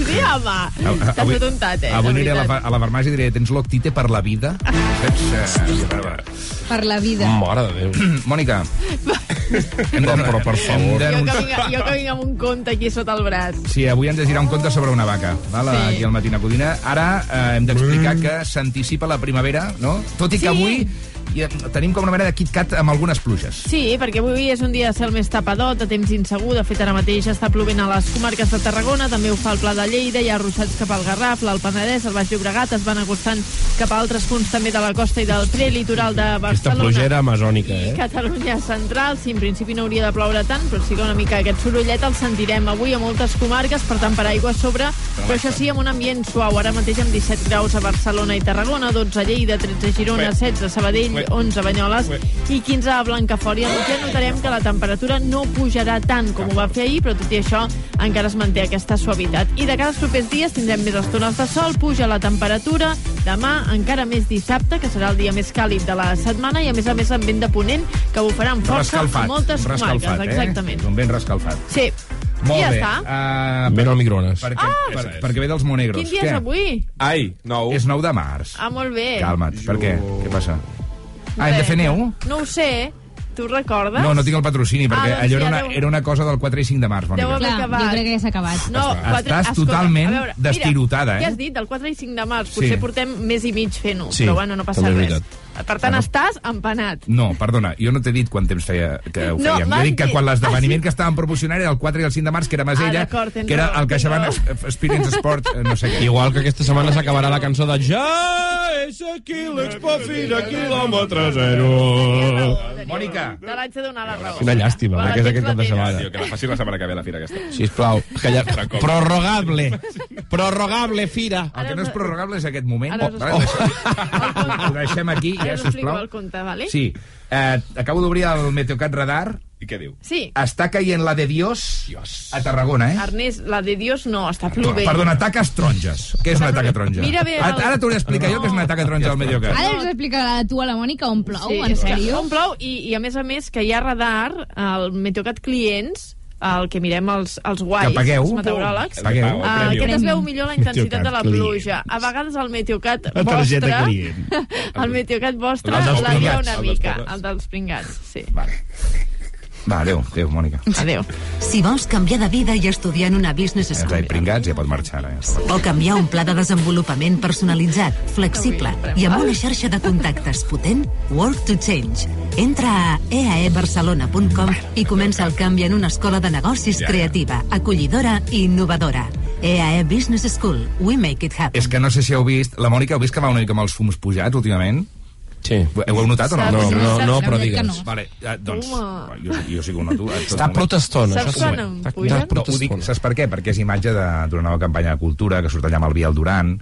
[SPEAKER 26] Sí, home. T'has
[SPEAKER 1] Avui-
[SPEAKER 26] fet un tat, eh?
[SPEAKER 1] Avui
[SPEAKER 26] de
[SPEAKER 1] aniré a la, a la farmàcia i diré, tens l'octite per la vida? Saps? Eh,
[SPEAKER 5] Per la vida.
[SPEAKER 10] Mare de Déu.
[SPEAKER 1] Mònica. Hem de, però, per favor.
[SPEAKER 26] Jo que, vinc, jo que vinc amb un conte aquí sota el braç.
[SPEAKER 1] Sí, avui ens llegirà un conte sobre una vaca, val?
[SPEAKER 26] Sí.
[SPEAKER 1] aquí al Matina Codina. Ara eh, hem d'explicar que s'anticipa la primavera, no? Tot i que
[SPEAKER 26] Sí.
[SPEAKER 1] avui i, tenim com una mena de KitKat amb algunes pluges.
[SPEAKER 26] Sí, perquè avui és un dia de cel més tapadot, de temps insegur. De fet, ara mateix està plovent a les comarques de Tarragona, també ho fa el Pla de Lleida, hi ha ruixats cap al Garraf, l'Alt Penedès, el Baix Llobregat, es van acostant cap a altres punts també de la costa i del prelitoral de
[SPEAKER 10] Aquesta
[SPEAKER 26] Barcelona.
[SPEAKER 10] plogera amazònica,
[SPEAKER 26] I
[SPEAKER 10] eh?
[SPEAKER 26] Catalunya central, sí, en principi no hauria de ploure tant, però sí que una mica aquest sorollet el sentirem avui a moltes comarques, per tant, per aigua a sobre, però això sí, amb un ambient suau, ara mateix amb 17 graus a Barcelona i Tarragona, 12 a Lleida, 13 a Girona,
[SPEAKER 29] Ué.
[SPEAKER 26] 16 a Sabadell,
[SPEAKER 29] Ué.
[SPEAKER 26] 11 a Banyoles
[SPEAKER 29] Ué.
[SPEAKER 26] i 15 a Blancafort. I al mitjà notarem que la temperatura no pujarà tant com ho va fer ahir, però tot i això encara es manté aquesta suavitat. I de cara als propers dies tindrem més estones de sol, puja la temperatura, demà encara més dissabte, que serà el dia més càlid de la setmana, i a més a més amb vent de ponent, que bufarà amb força
[SPEAKER 1] Rescalfat.
[SPEAKER 26] a moltes comarques.
[SPEAKER 1] eh?
[SPEAKER 26] Exactament.
[SPEAKER 1] És un vent rescalfat.
[SPEAKER 26] Sí.
[SPEAKER 1] Molt
[SPEAKER 26] I ja
[SPEAKER 1] bé.
[SPEAKER 26] està.
[SPEAKER 1] Uh,
[SPEAKER 10] Ven al microones.
[SPEAKER 1] Perquè,
[SPEAKER 26] Ah!
[SPEAKER 1] per, perquè ve dels Monegros.
[SPEAKER 26] Quin dia és
[SPEAKER 1] Què?
[SPEAKER 26] avui?
[SPEAKER 10] Ai, nou.
[SPEAKER 1] És 9 de març.
[SPEAKER 26] Ah, molt bé.
[SPEAKER 1] Calma't. Per què? Què passa? Ah, hem de fer neu?
[SPEAKER 26] No ho sé. Tu recordes?
[SPEAKER 1] No, no tinc el patrocini,
[SPEAKER 26] Ah,
[SPEAKER 1] perquè
[SPEAKER 26] doncs
[SPEAKER 1] allò era
[SPEAKER 26] ja
[SPEAKER 1] una,
[SPEAKER 26] deu-
[SPEAKER 1] era una cosa del 4 i 5 de març,
[SPEAKER 26] Deu haver
[SPEAKER 5] Clar,
[SPEAKER 26] acabat.
[SPEAKER 5] jo crec que ja s'ha acabat.
[SPEAKER 26] No,
[SPEAKER 1] Estàs
[SPEAKER 26] quatre, escolta,
[SPEAKER 1] totalment
[SPEAKER 26] veure, mira,
[SPEAKER 1] eh?
[SPEAKER 26] Què has dit? Del 4 i 5 de març. Potser
[SPEAKER 1] Sí.
[SPEAKER 26] portem més i mig fent-ho,
[SPEAKER 1] Sí,
[SPEAKER 26] però bueno, no passa res. Per tant, estàs empanat.
[SPEAKER 1] No, perdona, jo no t'he dit quant temps feia que ho
[SPEAKER 26] No,
[SPEAKER 1] fèiem. jo dic que quan l'esdeveniment que estàvem proporcionant era el 4 i el 5 de març, que era Masella,
[SPEAKER 26] Ah,
[SPEAKER 1] que era el CaixaBank. Es- Experience Sport, eh, no sé què.
[SPEAKER 10] Igual que aquesta setmana s'acabarà la cançó de Ja és aquí l'Expo Fira, quilòmetre zero.
[SPEAKER 1] Mònica.
[SPEAKER 26] Te l'haig de donar la raó.
[SPEAKER 10] Quina llàstima,
[SPEAKER 26] Quan
[SPEAKER 10] eh,
[SPEAKER 26] la
[SPEAKER 10] que és aquest cap de setmana.
[SPEAKER 1] Tio, que la faci la setmana que ve, la fira aquesta.
[SPEAKER 10] Sisplau, calla. Prorrogable. Prorrogable, Fira.
[SPEAKER 1] El que no és prorrogable és aquest moment. Oh, Ho deixem aquí,
[SPEAKER 26] Ara
[SPEAKER 1] ja,
[SPEAKER 26] us explico el conte, vale?
[SPEAKER 1] Sí, eh, acabo d'obrir el Meteocat Radar. I què diu?
[SPEAKER 26] Sí.
[SPEAKER 1] Està caient la de Dios, a Tarragona, eh?
[SPEAKER 26] Ernest, la de Dios no, està plovent.
[SPEAKER 1] Perdona, taques taronges. Què és una taca taronja?
[SPEAKER 26] Mira bé
[SPEAKER 1] Ara,
[SPEAKER 26] el-
[SPEAKER 1] ara t'hauré d'explicar jo què és una taca taronja al Mediocat.
[SPEAKER 5] Ara us explicarà tu a la Mònica on plou,
[SPEAKER 26] Sí,
[SPEAKER 5] en sèrio?
[SPEAKER 26] on plou i, i a més a més que hi ha radar al Meteocat Clients el que mirem els, els guais,
[SPEAKER 1] Que pagueu.
[SPEAKER 26] els meteoròlegs,
[SPEAKER 1] Pagueu.
[SPEAKER 26] uh, aquest es veu millor la intensitat de la pluja. A vegades el Meteocat
[SPEAKER 1] La
[SPEAKER 26] vostre, el Meteocat vostre
[SPEAKER 1] El dels
[SPEAKER 26] la lia
[SPEAKER 1] pringats.
[SPEAKER 26] una mica, el dels pringats, sí.
[SPEAKER 1] Va, adéu, adéu, Mònica.
[SPEAKER 26] Adéu.
[SPEAKER 30] Si vols canviar de vida i estudiar en una business school,
[SPEAKER 1] està pringats, ja pot marxar. ara, Ja.
[SPEAKER 30] o canviar un pla de desenvolupament personalitzat, flexible i amb una xarxa de contactes potent, Work to Change. Entra a eaebarcelona.com i comença el canvi en una escola de negocis creativa, acollidora i innovadora. EAE Business School. We make it happen.
[SPEAKER 1] És que no sé si heu vist... La Mònica, heu vist que va una mica amb els fums pujats últimament?
[SPEAKER 10] Sí.
[SPEAKER 1] Ho heu notat o no?
[SPEAKER 10] No, no, no, no, però digues. no.
[SPEAKER 1] Vale, eh, doncs,
[SPEAKER 26] Home.
[SPEAKER 1] jo, jo sí que ho noto.
[SPEAKER 10] Està protestona,
[SPEAKER 26] Saps
[SPEAKER 10] això
[SPEAKER 26] quan
[SPEAKER 10] sí.
[SPEAKER 26] em
[SPEAKER 10] Està-
[SPEAKER 26] pugen?
[SPEAKER 10] està
[SPEAKER 1] No, dic, saps per què? Perquè és imatge de- d'una nova campanya de cultura que surt allà amb el Biel Duran,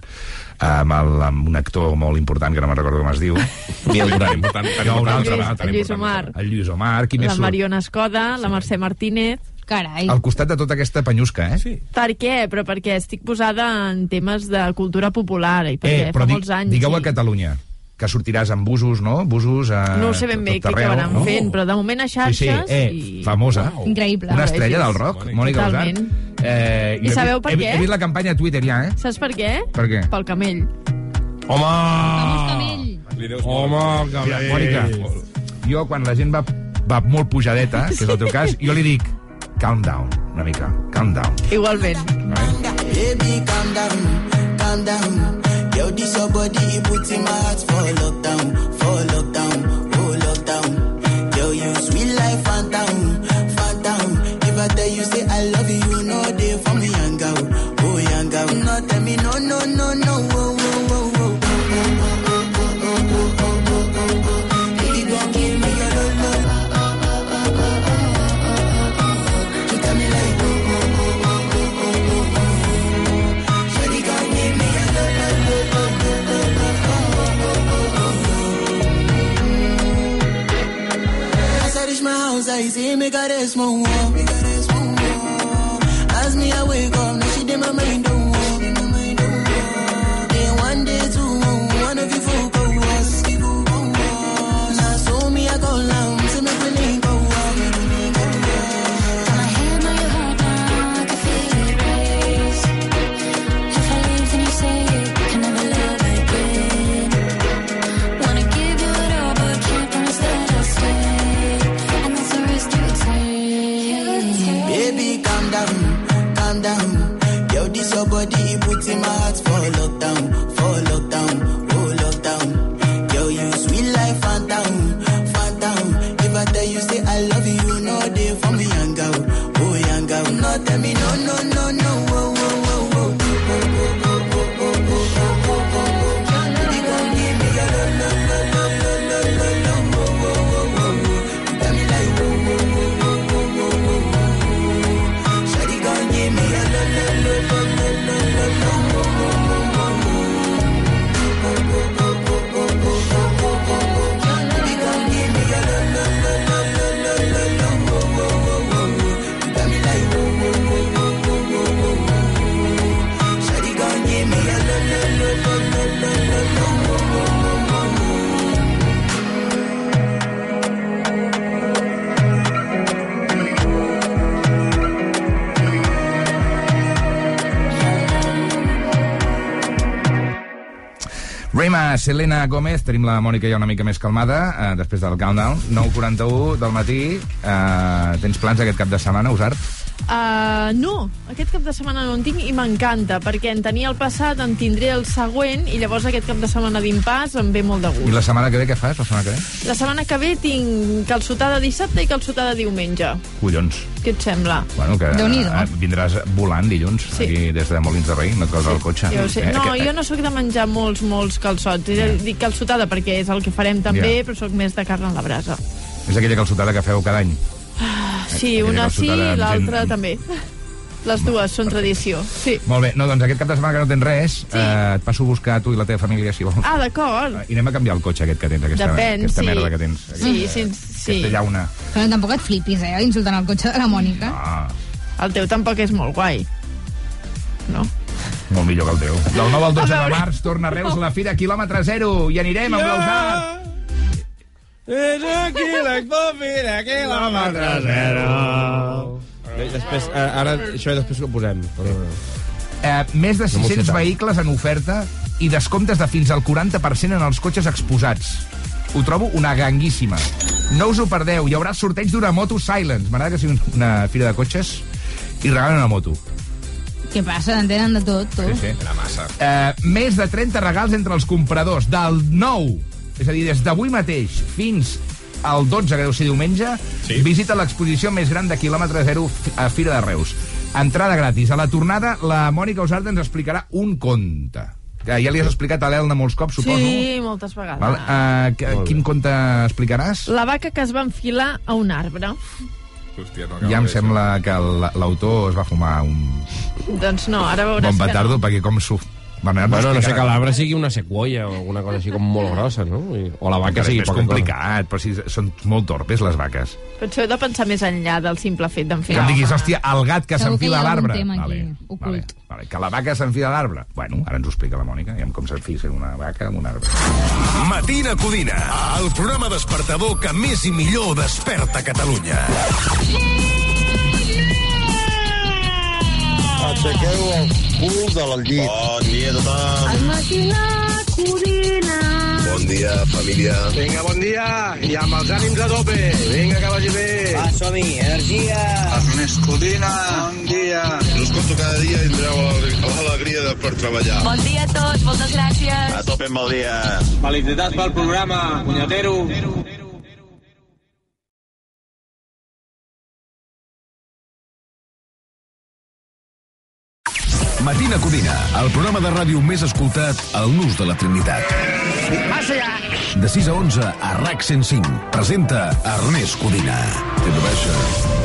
[SPEAKER 1] amb, el, amb un actor molt important, que no me'n recordo com es diu.
[SPEAKER 10] Biel Duran.
[SPEAKER 1] important, tan
[SPEAKER 26] No,
[SPEAKER 1] important,
[SPEAKER 26] el Lluís-
[SPEAKER 1] tan
[SPEAKER 26] el Lluís
[SPEAKER 1] important.
[SPEAKER 26] Omar.
[SPEAKER 1] El Lluís Omar, qui més
[SPEAKER 26] La
[SPEAKER 1] surt?
[SPEAKER 26] Mariona Escoda, la Mercè Martínez...
[SPEAKER 5] Carai.
[SPEAKER 1] Al costat de tota aquesta penyusca, eh? Sí.
[SPEAKER 26] Per què? Però perquè estic posada en temes de cultura popular i perquè
[SPEAKER 1] Eh,
[SPEAKER 26] fa
[SPEAKER 1] però di,
[SPEAKER 26] molts anys...
[SPEAKER 1] digueu a Catalunya que sortiràs amb busos, no? Busos a
[SPEAKER 26] No ho sé ben bé què acabaran
[SPEAKER 1] no?
[SPEAKER 26] fent, però de moment a
[SPEAKER 1] Sí,
[SPEAKER 26] xarxes...
[SPEAKER 1] sí, eh,
[SPEAKER 26] i...
[SPEAKER 1] famosa.
[SPEAKER 5] Increïble.
[SPEAKER 1] Una estrella del rock, Mònica Usart.
[SPEAKER 26] Totalment.
[SPEAKER 1] Eh,
[SPEAKER 26] I
[SPEAKER 1] he
[SPEAKER 26] sabeu per
[SPEAKER 1] he,
[SPEAKER 26] què?
[SPEAKER 1] He vist la campanya a Twitter ja, eh?
[SPEAKER 26] Saps per què?
[SPEAKER 1] Per què?
[SPEAKER 26] Pel camell.
[SPEAKER 10] Home! Home, que
[SPEAKER 1] Mira, Mònica, jo quan la gent va, va molt pujadeta, que és el teu cas, jo li dic calm down, una mica, calm down.
[SPEAKER 26] Igualment.
[SPEAKER 29] Baby, calm down, calm down. Yo, this your body, it puts in my heart for lockdown, for lockdown, lockdown. Me got a.
[SPEAKER 1] down. Selena Gómez, tenim la Mònica ja una mica més calmada, eh, després del countdown. 9.41 del matí. Eh, tens plans aquest cap de setmana, Usart?
[SPEAKER 26] Uh, no, aquest cap de setmana no en tinc i m'encanta, perquè en tenia el passat, en tindré el següent, i llavors aquest cap de setmana d'impàs em ve molt de
[SPEAKER 1] I
[SPEAKER 26] gust.
[SPEAKER 1] la setmana que ve què fas, la setmana que ve?
[SPEAKER 26] La setmana que ve tinc calçotada dissabte i calçotada diumenge.
[SPEAKER 1] Collons.
[SPEAKER 26] Què et sembla?
[SPEAKER 1] Bueno, que eh, vindràs volant dilluns,
[SPEAKER 26] Sí.
[SPEAKER 1] aquí des de Molins de Rei, no et causa el cotxe.
[SPEAKER 26] Jo sé.
[SPEAKER 1] Eh,
[SPEAKER 26] No,
[SPEAKER 1] que-
[SPEAKER 26] jo no sóc de menjar molts, molts calçots. Yeah. Dic calçotada perquè és el que farem també,
[SPEAKER 1] Ja.
[SPEAKER 26] però sóc més de carn a la brasa.
[SPEAKER 1] És aquella calçotada que feu cada any.
[SPEAKER 26] Sí,
[SPEAKER 1] Aquella
[SPEAKER 26] una sí i l'altra
[SPEAKER 1] gent-
[SPEAKER 26] també. Les dues són tradició. Sí.
[SPEAKER 1] Molt bé, no, doncs aquest cap de setmana que no tens res, sí. eh, et passo a buscar tu i la teva família, si vols.
[SPEAKER 26] Ah, d'acord.
[SPEAKER 1] I anem a canviar el cotxe aquest que tens, aquesta,
[SPEAKER 5] Depèn,
[SPEAKER 1] aquesta
[SPEAKER 5] sí.
[SPEAKER 1] merda que tens.
[SPEAKER 5] Sí,
[SPEAKER 1] aquesta,
[SPEAKER 5] sí, sí.
[SPEAKER 1] Aquesta llauna.
[SPEAKER 5] Però tampoc et flipis, eh, insultant el cotxe de la Mònica.
[SPEAKER 1] Ah,
[SPEAKER 26] El teu tampoc és molt guai. No?
[SPEAKER 1] molt millor que el teu. Del 9 al 12 de març torna a Reus la Fira Quilòmetre Zero i anirem amb l'Eusat.
[SPEAKER 10] És aquí l'expofira, quilòmetre zero. Després, eh, ara, això després ho posem. Però...
[SPEAKER 1] Eh, més de
[SPEAKER 10] No m'ho
[SPEAKER 1] 600
[SPEAKER 10] sé tant.
[SPEAKER 1] vehicles en oferta i descomptes de fins al 40% en els cotxes exposats. Ho trobo una ganguíssima. No us ho perdeu, hi haurà sorteig d'una moto Silence. M'agrada que sigui una fira de cotxes i regalen una moto.
[SPEAKER 5] Què passa? En tenen de tot, tu.
[SPEAKER 1] sí. La massa. Eh, més de 30 regals entre els compradors del 9, és a dir, des d'avui mateix fins al 12, que deu ser diumenge, sí. visita l'exposició més gran de quilòmetre zero a Fira de Reus. Entrada gratis. A la tornada, la Mònica Usarda ens explicarà un conte. Que ja li has explicat a l'Elna molts cops, suposo.
[SPEAKER 26] Sí, moltes vegades.
[SPEAKER 1] Val? Uh, que, quin conte explicaràs?
[SPEAKER 26] La vaca que es va enfilar a un arbre.
[SPEAKER 1] Hòstia, no ja em sembla que l- l'autor es va fumar un
[SPEAKER 26] Doncs no, ara veuràs
[SPEAKER 1] bon
[SPEAKER 26] que
[SPEAKER 1] petardo,
[SPEAKER 26] no.
[SPEAKER 1] perquè com s'ho... Bueno,
[SPEAKER 10] Bueno, no sé que l'arbre sigui una sequoia o alguna cosa així com molt grossa, no? I- O la vaca
[SPEAKER 1] Encara
[SPEAKER 10] sigui
[SPEAKER 1] és
[SPEAKER 10] poca cosa.
[SPEAKER 1] complicat, però si són molt torpes, les vaques.
[SPEAKER 26] Potser heu de pensar més enllà del simple fet
[SPEAKER 1] Que
[SPEAKER 26] d'enfilar.
[SPEAKER 1] em diguis, hòstia, el gat que
[SPEAKER 26] Segur que hi
[SPEAKER 1] s'enfila
[SPEAKER 26] ha
[SPEAKER 1] a l'arbre.
[SPEAKER 26] tema aquí,
[SPEAKER 1] Vale,
[SPEAKER 26] ocult.
[SPEAKER 1] vale, vale, que la vaca s'enfila a l'arbre. Bueno, ara ens ho explica la Mònica, i com s'enfila una vaca amb un arbre.
[SPEAKER 16] Matina Codina, el programa despertador que més i millor desperta Catalunya.
[SPEAKER 32] Aixequeu el cul del llit. Bon dia a tothom.
[SPEAKER 9] Al matinat, Codina.
[SPEAKER 32] Bon dia, família. Vinga, bon dia. I amb els ànims a tope. Vinga, que vagi bé. Va, som-hi, energia. Ernest Codina. Bon dia. Us conto cada dia i tindreu l'alegria de per treballar.
[SPEAKER 9] Bon dia a tots, moltes gràcies.
[SPEAKER 32] A tope amb el dia.
[SPEAKER 33] Felicitats pel programa, punyetero.
[SPEAKER 16] Matina Codina, el programa de ràdio més escoltat al Nus de la Trinitat. De 6 a 11 a RAC 105. Presenta Ernest Codina. Lo baixa.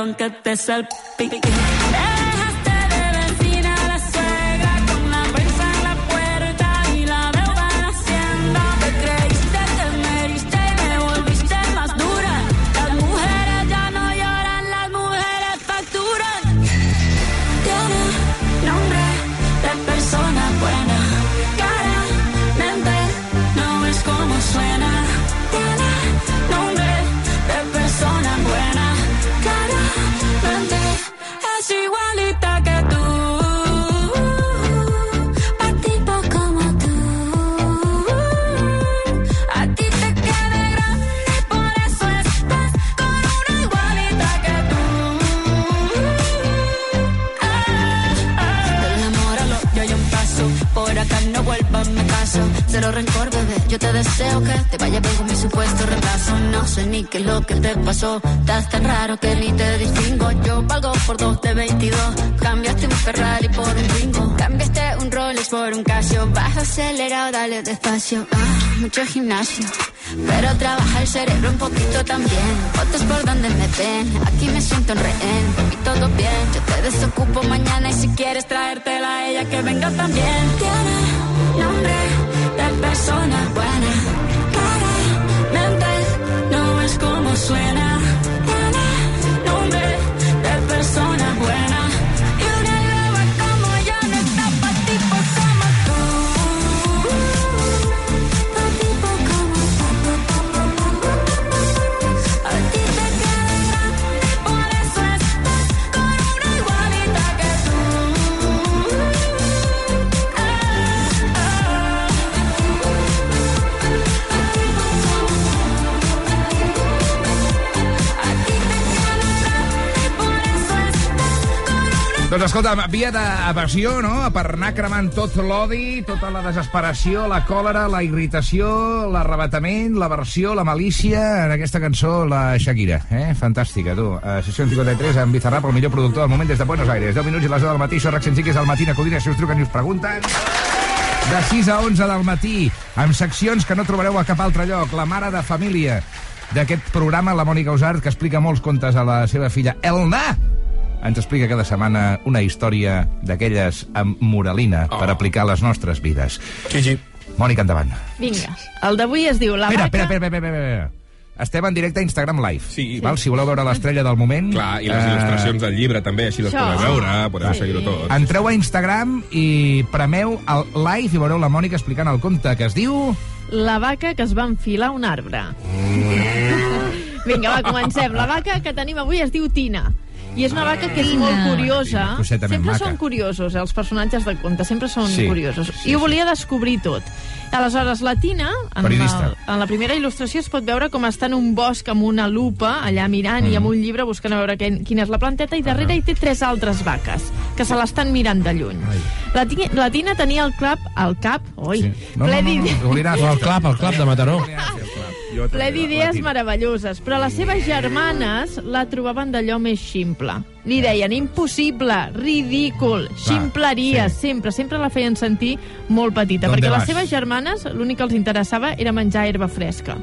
[SPEAKER 9] Música, perdón que te salpique. Cero rencor, bebé. Yo te deseo que te vaya bien con mi supuesto reemplazo. No sé ni qué es lo que te pasó. Estás tan raro que ni te distingo. Yo valgo por dos de 22. Cambiaste un Ferrari por un Twingo. Cambiaste un Rolex por un Casio. Baja acelerado, dale despacio. Ah, mucho gimnasio. Pero trabaja el cerebro un poquito también. Fotos por donde me ven. Aquí me siento en rehén. Y todo bien. Yo te desocupo mañana. Y si quieres traértela a ella, que venga también. Tiene nombre persona buena. Claramente no es como suena.
[SPEAKER 1] Doncs escolta, via d'aversió, no?, per anar cremant tot l'odi, tota la desesperació, la còlera, la irritació, l'arrebatament, l'aversió, la malícia, en aquesta cançó, la Shakira. Eh? Fantàstica, tu. Uh, sessió 53, amb Bizarrap, el millor productor del moment des de Buenos Aires. 10 minuts i les 10 del matí, això RAC 105 és al matí, a Codina, si us truquen i us pregunten. De 6 a 11 del matí, amb seccions que no trobareu a cap altre lloc. La mare de família d'aquest programa, la Mònica Usart, que explica molts contes a la seva filla Elna, ens explica cada setmana una història d'aquelles amb moralina oh. per aplicar a les nostres vides.
[SPEAKER 34] Sí, sí.
[SPEAKER 1] Mònica, endavant.
[SPEAKER 26] Vinga. El d'avui es diu La
[SPEAKER 1] Espera,
[SPEAKER 26] vaca...
[SPEAKER 1] espera, espera, espera, espera. Estem en directe a Instagram Live. Sí. Val? Si voleu veure l'estrella del moment...
[SPEAKER 34] Clar, i les il·lustracions del llibre també, així les podeu veure, podeu
[SPEAKER 26] Sí.
[SPEAKER 34] seguir-ho tot.
[SPEAKER 1] Entreu a Instagram i premeu el live i veureu la Mònica explicant el conte que es diu...
[SPEAKER 26] La vaca que es va enfilar un arbre. Vinga, va, comencem. La vaca que tenim avui es diu Tina. I és una vaca que és
[SPEAKER 5] Tina.
[SPEAKER 26] molt curiosa.
[SPEAKER 1] Tina,
[SPEAKER 26] Sempre
[SPEAKER 1] maca.
[SPEAKER 26] són curiosos, eh, els personatges de conte, sempre són
[SPEAKER 1] Sí.
[SPEAKER 26] curiosos. I ho volia descobrir tot. Aleshores, la Tina, en,
[SPEAKER 1] Periodista.
[SPEAKER 26] el, en la primera il·lustració es pot veure com està en un bosc amb una lupa, allà mirant, i amb
[SPEAKER 1] Mm.
[SPEAKER 26] un llibre buscant a veure què, quina és la planteta, i darrere hi té tres altres vaques, que se l'estan mirant de lluny. La, ti, la Tina tenia el cap, al cap, oi, sí.
[SPEAKER 1] No,
[SPEAKER 26] ple
[SPEAKER 1] no, no,
[SPEAKER 26] d'ide-
[SPEAKER 1] no, no, no,
[SPEAKER 10] O el clap, el clap de Mataró.
[SPEAKER 26] Ple d'idees meravelloses, però les seves germanes la trobaven d'allò més ximple. Li deien impossible, ridícul, ximpleria,
[SPEAKER 1] sí.
[SPEAKER 26] sempre, sempre la feien sentir molt petita,
[SPEAKER 1] ¿Dónde
[SPEAKER 26] perquè
[SPEAKER 1] vas?
[SPEAKER 26] les seves germanes l'únic que els interessava era menjar herba fresca.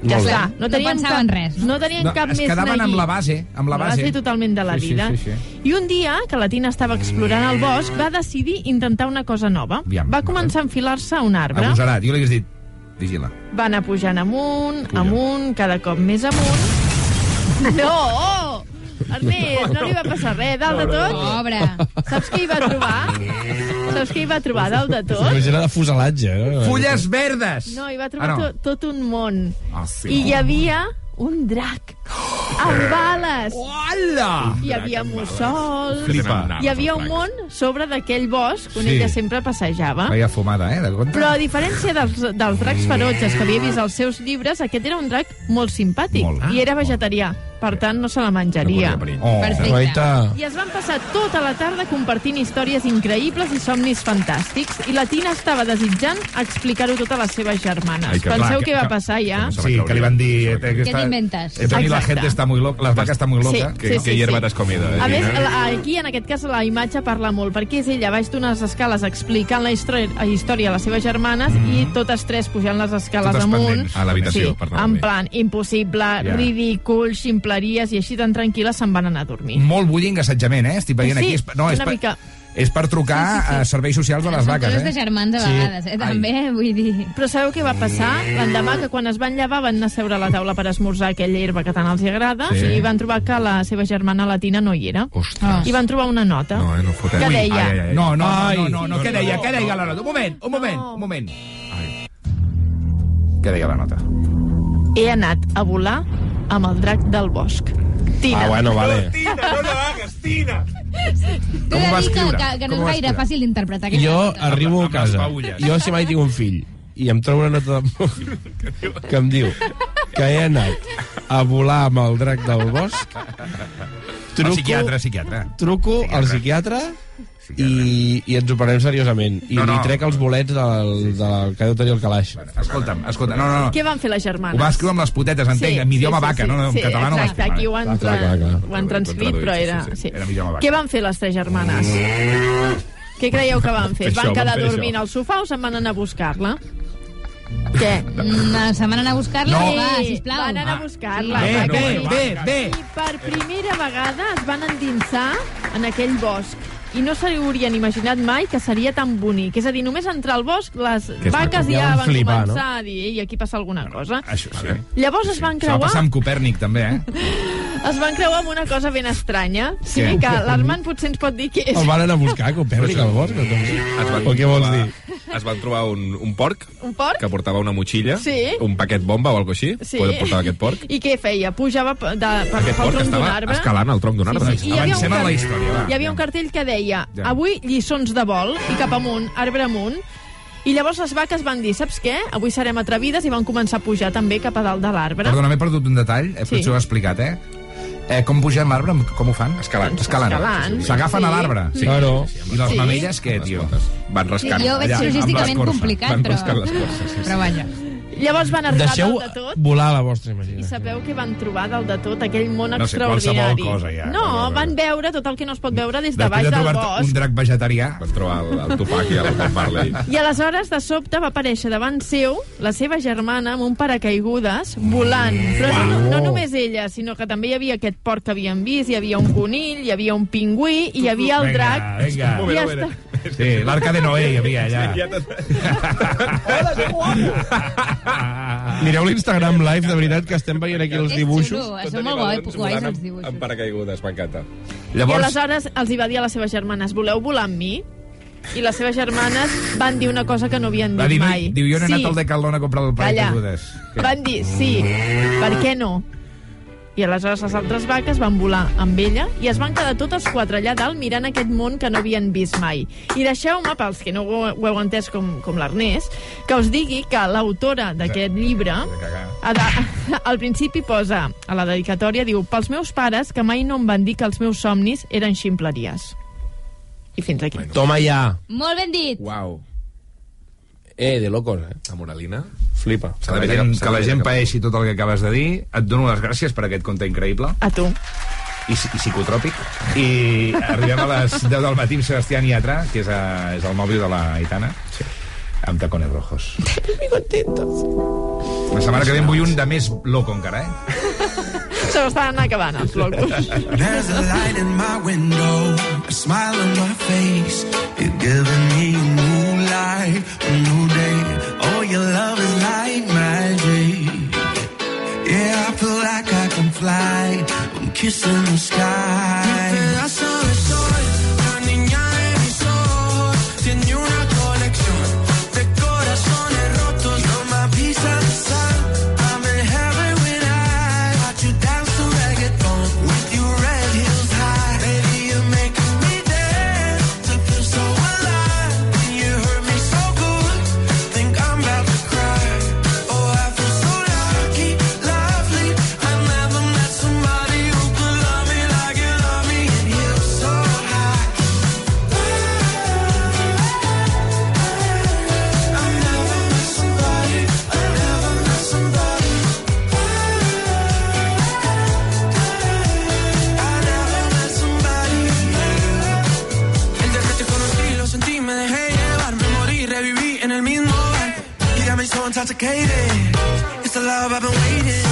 [SPEAKER 26] Ja
[SPEAKER 1] Molt
[SPEAKER 26] està,
[SPEAKER 5] No
[SPEAKER 26] tenien
[SPEAKER 5] pensaven
[SPEAKER 26] cap,
[SPEAKER 5] res,
[SPEAKER 26] No tenien
[SPEAKER 1] No,
[SPEAKER 26] cap
[SPEAKER 1] es
[SPEAKER 26] més
[SPEAKER 1] quedaven
[SPEAKER 26] neguit.
[SPEAKER 1] amb la base, amb la base.
[SPEAKER 26] totalment de la
[SPEAKER 1] Sí, sí,
[SPEAKER 26] vida.
[SPEAKER 1] sí, sí.
[SPEAKER 26] I un dia, que la Tina estava explorant el bosc, va decidir intentar una cosa nova.
[SPEAKER 1] Aviam,
[SPEAKER 26] va començar a enfilar-se a un arbre.
[SPEAKER 1] Agosarat. Jo li hagués dit, vigila.
[SPEAKER 26] Va anar pujant amunt, amunt, cada cop més amunt. No! Ernest, no li va passar res. Dalt de tot,
[SPEAKER 5] Pobre.
[SPEAKER 26] saps què hi va trobar? Saps què hi va trobar dalt de tot?
[SPEAKER 10] Imagina de fuselatge. No?
[SPEAKER 1] Fulles verdes!
[SPEAKER 26] No, hi va trobar
[SPEAKER 1] Ah, no.
[SPEAKER 26] tot, tot un món.
[SPEAKER 1] Ah, sí.
[SPEAKER 26] I hi havia un drac amb bales.
[SPEAKER 1] Hola!
[SPEAKER 26] Hi havia mussols.
[SPEAKER 1] Flipa.
[SPEAKER 26] Hi havia un món sobre d'aquell bosc on
[SPEAKER 1] Sí.
[SPEAKER 26] ella sempre passejava.
[SPEAKER 1] Veia fumada, eh, de compte?
[SPEAKER 26] Però a diferència dels, dels dracs ferotges que havia vist als seus llibres, aquest era un drac molt simpàtic
[SPEAKER 1] Molt.
[SPEAKER 26] i era vegetarià. Per tant, no se la menjaria.
[SPEAKER 1] Oh,
[SPEAKER 5] Perfecte.
[SPEAKER 26] I es van passar tota la tarda compartint històries increïbles i somnis fantàstics. I la Tina estava desitjant explicar-ho tot a les seves germanes.
[SPEAKER 1] Ai, que
[SPEAKER 26] Penseu
[SPEAKER 1] clar,
[SPEAKER 26] què
[SPEAKER 1] que-
[SPEAKER 26] va passar ja?
[SPEAKER 1] Sí, que li van dir... eh, que
[SPEAKER 5] Què t'inventes?
[SPEAKER 1] Eh, Toni, la
[SPEAKER 26] Exacte.
[SPEAKER 1] gente està muy loca, la vaca està muy loca.
[SPEAKER 26] Sí,
[SPEAKER 34] Que,
[SPEAKER 26] sí,
[SPEAKER 34] que
[SPEAKER 26] sí,
[SPEAKER 34] hierba
[SPEAKER 26] sí.
[SPEAKER 34] t'has comido. Eh?
[SPEAKER 26] A més, la- aquí, en aquest cas, la imatge parla molt, perquè és ella baix d'unes escales explicant la història, la història a les seves germanes i totes tres pujant les escales
[SPEAKER 1] Totes
[SPEAKER 26] amunt.
[SPEAKER 1] pendents.
[SPEAKER 34] A l'habitació,
[SPEAKER 26] sí,
[SPEAKER 34] per anar a
[SPEAKER 26] en plan, impossible,
[SPEAKER 1] Ja.
[SPEAKER 26] ridícul, ximpleries, i així tan tranquil·les se'n van anar a dormir.
[SPEAKER 1] Molt bullying assetjament, eh? Estic veient
[SPEAKER 26] Sí,
[SPEAKER 1] aquí... No, és
[SPEAKER 26] una mica.
[SPEAKER 1] És per trucar
[SPEAKER 26] Sí, sí, sí.
[SPEAKER 1] a serveis socials de les
[SPEAKER 5] Són
[SPEAKER 1] vaques,
[SPEAKER 5] de
[SPEAKER 1] eh?
[SPEAKER 5] germans a
[SPEAKER 1] Sí.
[SPEAKER 5] vegades, eh? També, vull dir...
[SPEAKER 26] Però sabeu què va passar? L'endemà que quan es van llevar van anar a seure a la taula per esmorzar aquella herba que tant els agrada
[SPEAKER 1] Sí.
[SPEAKER 26] i van trobar que la seva germana latina no hi era.
[SPEAKER 34] Ostres.
[SPEAKER 26] I van trobar una nota
[SPEAKER 34] No, eh, no fotem.
[SPEAKER 26] que deia...
[SPEAKER 34] ai, ai, ai.
[SPEAKER 1] No, no,
[SPEAKER 10] Ai.
[SPEAKER 1] no, no, no, no, què deia, què deia la nota? Un moment, un moment, un moment. Què deia la nota?
[SPEAKER 26] He anat a volar amb el drac del bosc. Tina.
[SPEAKER 10] Ah, bueno, vale.
[SPEAKER 26] Tina, no lo hagas, Tina!
[SPEAKER 1] Com ho
[SPEAKER 5] de
[SPEAKER 1] va
[SPEAKER 5] dir que, que, que no
[SPEAKER 1] Com ho
[SPEAKER 5] és gaire fàcil d'interpretar aquesta
[SPEAKER 10] Jo
[SPEAKER 5] nota.
[SPEAKER 10] arribo a
[SPEAKER 34] amb les
[SPEAKER 10] casa.
[SPEAKER 34] paulles.
[SPEAKER 10] Jo, si mai tinc un fill i em trobo una nota de mòbil que em diu que he anat a volar amb el drac del bosc,
[SPEAKER 1] El
[SPEAKER 10] truco,
[SPEAKER 1] psiquiatre, psiquiatre.
[SPEAKER 10] truco al i, i ens ho prenem seriosament. I
[SPEAKER 1] No,
[SPEAKER 10] no,
[SPEAKER 1] no.
[SPEAKER 10] li trec els bolets del, del que deu tenir el calaix.
[SPEAKER 1] Escolta'm, escolta, no, no, no.
[SPEAKER 26] Què van fer les
[SPEAKER 1] Ho
[SPEAKER 26] germanes?
[SPEAKER 1] va escriure amb les putetes, entenc, en idioma vaca, no, no, en
[SPEAKER 26] sí,
[SPEAKER 1] català no ho va
[SPEAKER 26] exacte,
[SPEAKER 1] escriure.
[SPEAKER 26] aquí ho han,
[SPEAKER 1] Clar, clar, clar.
[SPEAKER 26] ho han transcrit, però era... Sí.
[SPEAKER 1] Era en idioma vaca.
[SPEAKER 26] Què van fer les tres germanes? Què creieu que van fer? Es van quedar dormint
[SPEAKER 5] això.
[SPEAKER 26] al sofà o se'n van anar a buscar-la? Què?
[SPEAKER 5] Mm, Se van anar a buscar-la?
[SPEAKER 26] No.
[SPEAKER 5] Va,
[SPEAKER 26] Sí,
[SPEAKER 5] sisplau.
[SPEAKER 26] van anar a buscar-la.
[SPEAKER 5] Bé, bé,
[SPEAKER 26] sí.
[SPEAKER 5] bé, bé.
[SPEAKER 26] I per primera vegada es van endinsar en aquell bosc i no s'haurien imaginat mai que seria tan bonic. És a dir, només entrar al bosc, les
[SPEAKER 1] és
[SPEAKER 26] vaques ja,
[SPEAKER 1] Ja van flipar,
[SPEAKER 26] començar a dir ei, aquí passa alguna cosa.
[SPEAKER 1] Això sí.
[SPEAKER 26] Llavors es van
[SPEAKER 1] Això va
[SPEAKER 26] creuar
[SPEAKER 1] passar amb Copèrnic, també, eh?
[SPEAKER 26] es van creuar amb una cosa ben estranya. Sí,
[SPEAKER 1] Què?
[SPEAKER 26] que l'Armand potser ens pot dir què és.
[SPEAKER 10] El van anar a buscar, Copèrnic, al bosc? O, com?
[SPEAKER 34] Es van
[SPEAKER 10] o què vols
[SPEAKER 34] trobar-
[SPEAKER 10] dir?
[SPEAKER 34] Es van trobar un, un porc
[SPEAKER 26] Un porc?
[SPEAKER 34] que portava una motxilla,
[SPEAKER 26] Sí.
[SPEAKER 34] un paquet bomba o alguna així,
[SPEAKER 26] Sí.
[SPEAKER 34] portava aquest porc.
[SPEAKER 26] I què feia? Pujava de, per
[SPEAKER 34] Aquest
[SPEAKER 26] pel
[SPEAKER 34] porc
[SPEAKER 26] tronc d'un
[SPEAKER 34] estava
[SPEAKER 26] arbre.
[SPEAKER 34] escalant el tronc d'un arbre.
[SPEAKER 26] Sí, sí. I
[SPEAKER 1] Avancem en la història, va.
[SPEAKER 26] hi havia un cartell que deia
[SPEAKER 1] Ja.
[SPEAKER 26] avui lliçons de vol i cap amunt, arbre amunt. I llavors les vaques van dir, saps què? Avui serem atrevides i van començar a pujar també cap a dalt de l'arbre.
[SPEAKER 1] Perdona, m'he perdut un detall, eh,
[SPEAKER 26] Sí.
[SPEAKER 1] potser ho he explicat, eh? eh com pugem l'arbre? Com ho fan? Escalant. Escalant.
[SPEAKER 26] escalant,
[SPEAKER 1] S'agafen
[SPEAKER 26] sí.
[SPEAKER 1] a l'arbre?
[SPEAKER 26] Sí. Claro.
[SPEAKER 1] I les
[SPEAKER 26] Sí.
[SPEAKER 1] mamelles, què, tio?
[SPEAKER 34] Van
[SPEAKER 5] rascant. Jo ho veig logísticament complicat,
[SPEAKER 1] Van
[SPEAKER 5] però-
[SPEAKER 1] rascant l'escorça, sí, sí.
[SPEAKER 5] Però vaja.
[SPEAKER 26] Llavors van arribar
[SPEAKER 10] Deixeu
[SPEAKER 26] dalt de tot
[SPEAKER 10] volar la vostra
[SPEAKER 26] i
[SPEAKER 10] imaginació.
[SPEAKER 26] sabeu què van trobar dalt de tot? Aquell món
[SPEAKER 1] No sé,
[SPEAKER 26] extraordinari.
[SPEAKER 1] cosa, ja.
[SPEAKER 26] No, van veure tot el que no es pot veure des de
[SPEAKER 1] Després
[SPEAKER 26] baix
[SPEAKER 1] de
[SPEAKER 26] del
[SPEAKER 1] trobar
[SPEAKER 26] bosc.
[SPEAKER 1] un drac vegetarià...
[SPEAKER 34] Van trobar el, el Tupac i el Bob Marley.
[SPEAKER 26] I aleshores, de sobte, va aparèixer davant seu la seva germana amb un paracaigudes volant. Però no, no només ella, sinó que també hi havia aquest porc que havien vist, hi havia un conill, hi havia un pingüí, i hi havia el drac.
[SPEAKER 1] Vinga,
[SPEAKER 26] I
[SPEAKER 1] vinga.
[SPEAKER 26] ja està.
[SPEAKER 1] Sí, l'arca de Noé hi havia allà.
[SPEAKER 10] Mireu l'Instagram live, de veritat, que estem veient aquí els
[SPEAKER 5] És
[SPEAKER 10] dibuixos.
[SPEAKER 5] xulo, són molt guais, guais els dibuixos.
[SPEAKER 34] Amb paracaigudes, m'encanta.
[SPEAKER 26] I aleshores els hi va dir a les seves germanes, voleu volar amb mi? I les seves germanes van dir una cosa que no havien dit
[SPEAKER 1] dir,
[SPEAKER 26] mai.
[SPEAKER 1] diu, jo n'he
[SPEAKER 26] sí.
[SPEAKER 1] anat al Decathlon a comprar el parell
[SPEAKER 26] Calla.
[SPEAKER 1] caigudes.
[SPEAKER 26] Van dir, sí, per què no? I aleshores les altres vaques van volar amb ella i es van quedar totes quatre allà dalt mirant aquest món que no havien vist mai. I deixeu-me, pels que no ho, ho heu entès com, com l'Ernest, que us digui que l'autora d'aquest llibre a de, al principi posa a la dedicatòria, diu, pels meus pares que mai no em van dir que els meus somnis eren ximpleries. I fins aquí.
[SPEAKER 10] Toma ja.
[SPEAKER 5] Molt ben dit.
[SPEAKER 34] Uau.
[SPEAKER 10] Eh, de locos, eh?
[SPEAKER 34] La moralina.
[SPEAKER 10] Flipa.
[SPEAKER 1] Que la gent, que la gent paeixi tot el que acabes de dir. Et dono les gràcies per aquest conte increïble.
[SPEAKER 26] A tu.
[SPEAKER 1] I, i psicotròpic. I arribem a les 10 del matí amb Sebastián Yatra, que és, a, és el mòbil de la Aitana. Sí. Amb tacones rojos.
[SPEAKER 26] Muy contentos.
[SPEAKER 1] La setmana que ve en vull un de més loco encara, eh?
[SPEAKER 26] Se m'estan acabant els locos.
[SPEAKER 13] There's a light in my window, a smile on my face. You're giving me a new life, a new your love is like magic. Yeah, I feel like I can fly. I'm kissing the sky. Intoxicated. It's the love I've been waiting.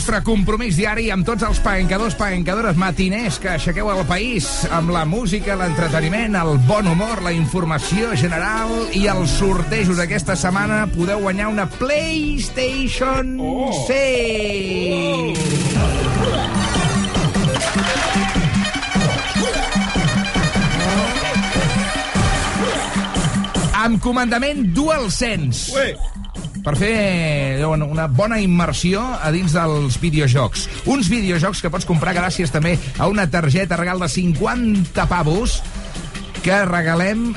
[SPEAKER 1] Nostre compromís diari amb tots els paencadors, paencadores matiners que aixequeu el país amb la música, l'entreteniment, el bon humor, la informació general i els sortejos aquesta setmana podeu guanyar una PlayStation oh. 6. Amb comandament DualSense.
[SPEAKER 34] Ué.
[SPEAKER 1] Per fer una bona immersió a dins dels videojocs. Uns videojocs que pots comprar gràcies també a una targeta regal de 50 pavos que regalem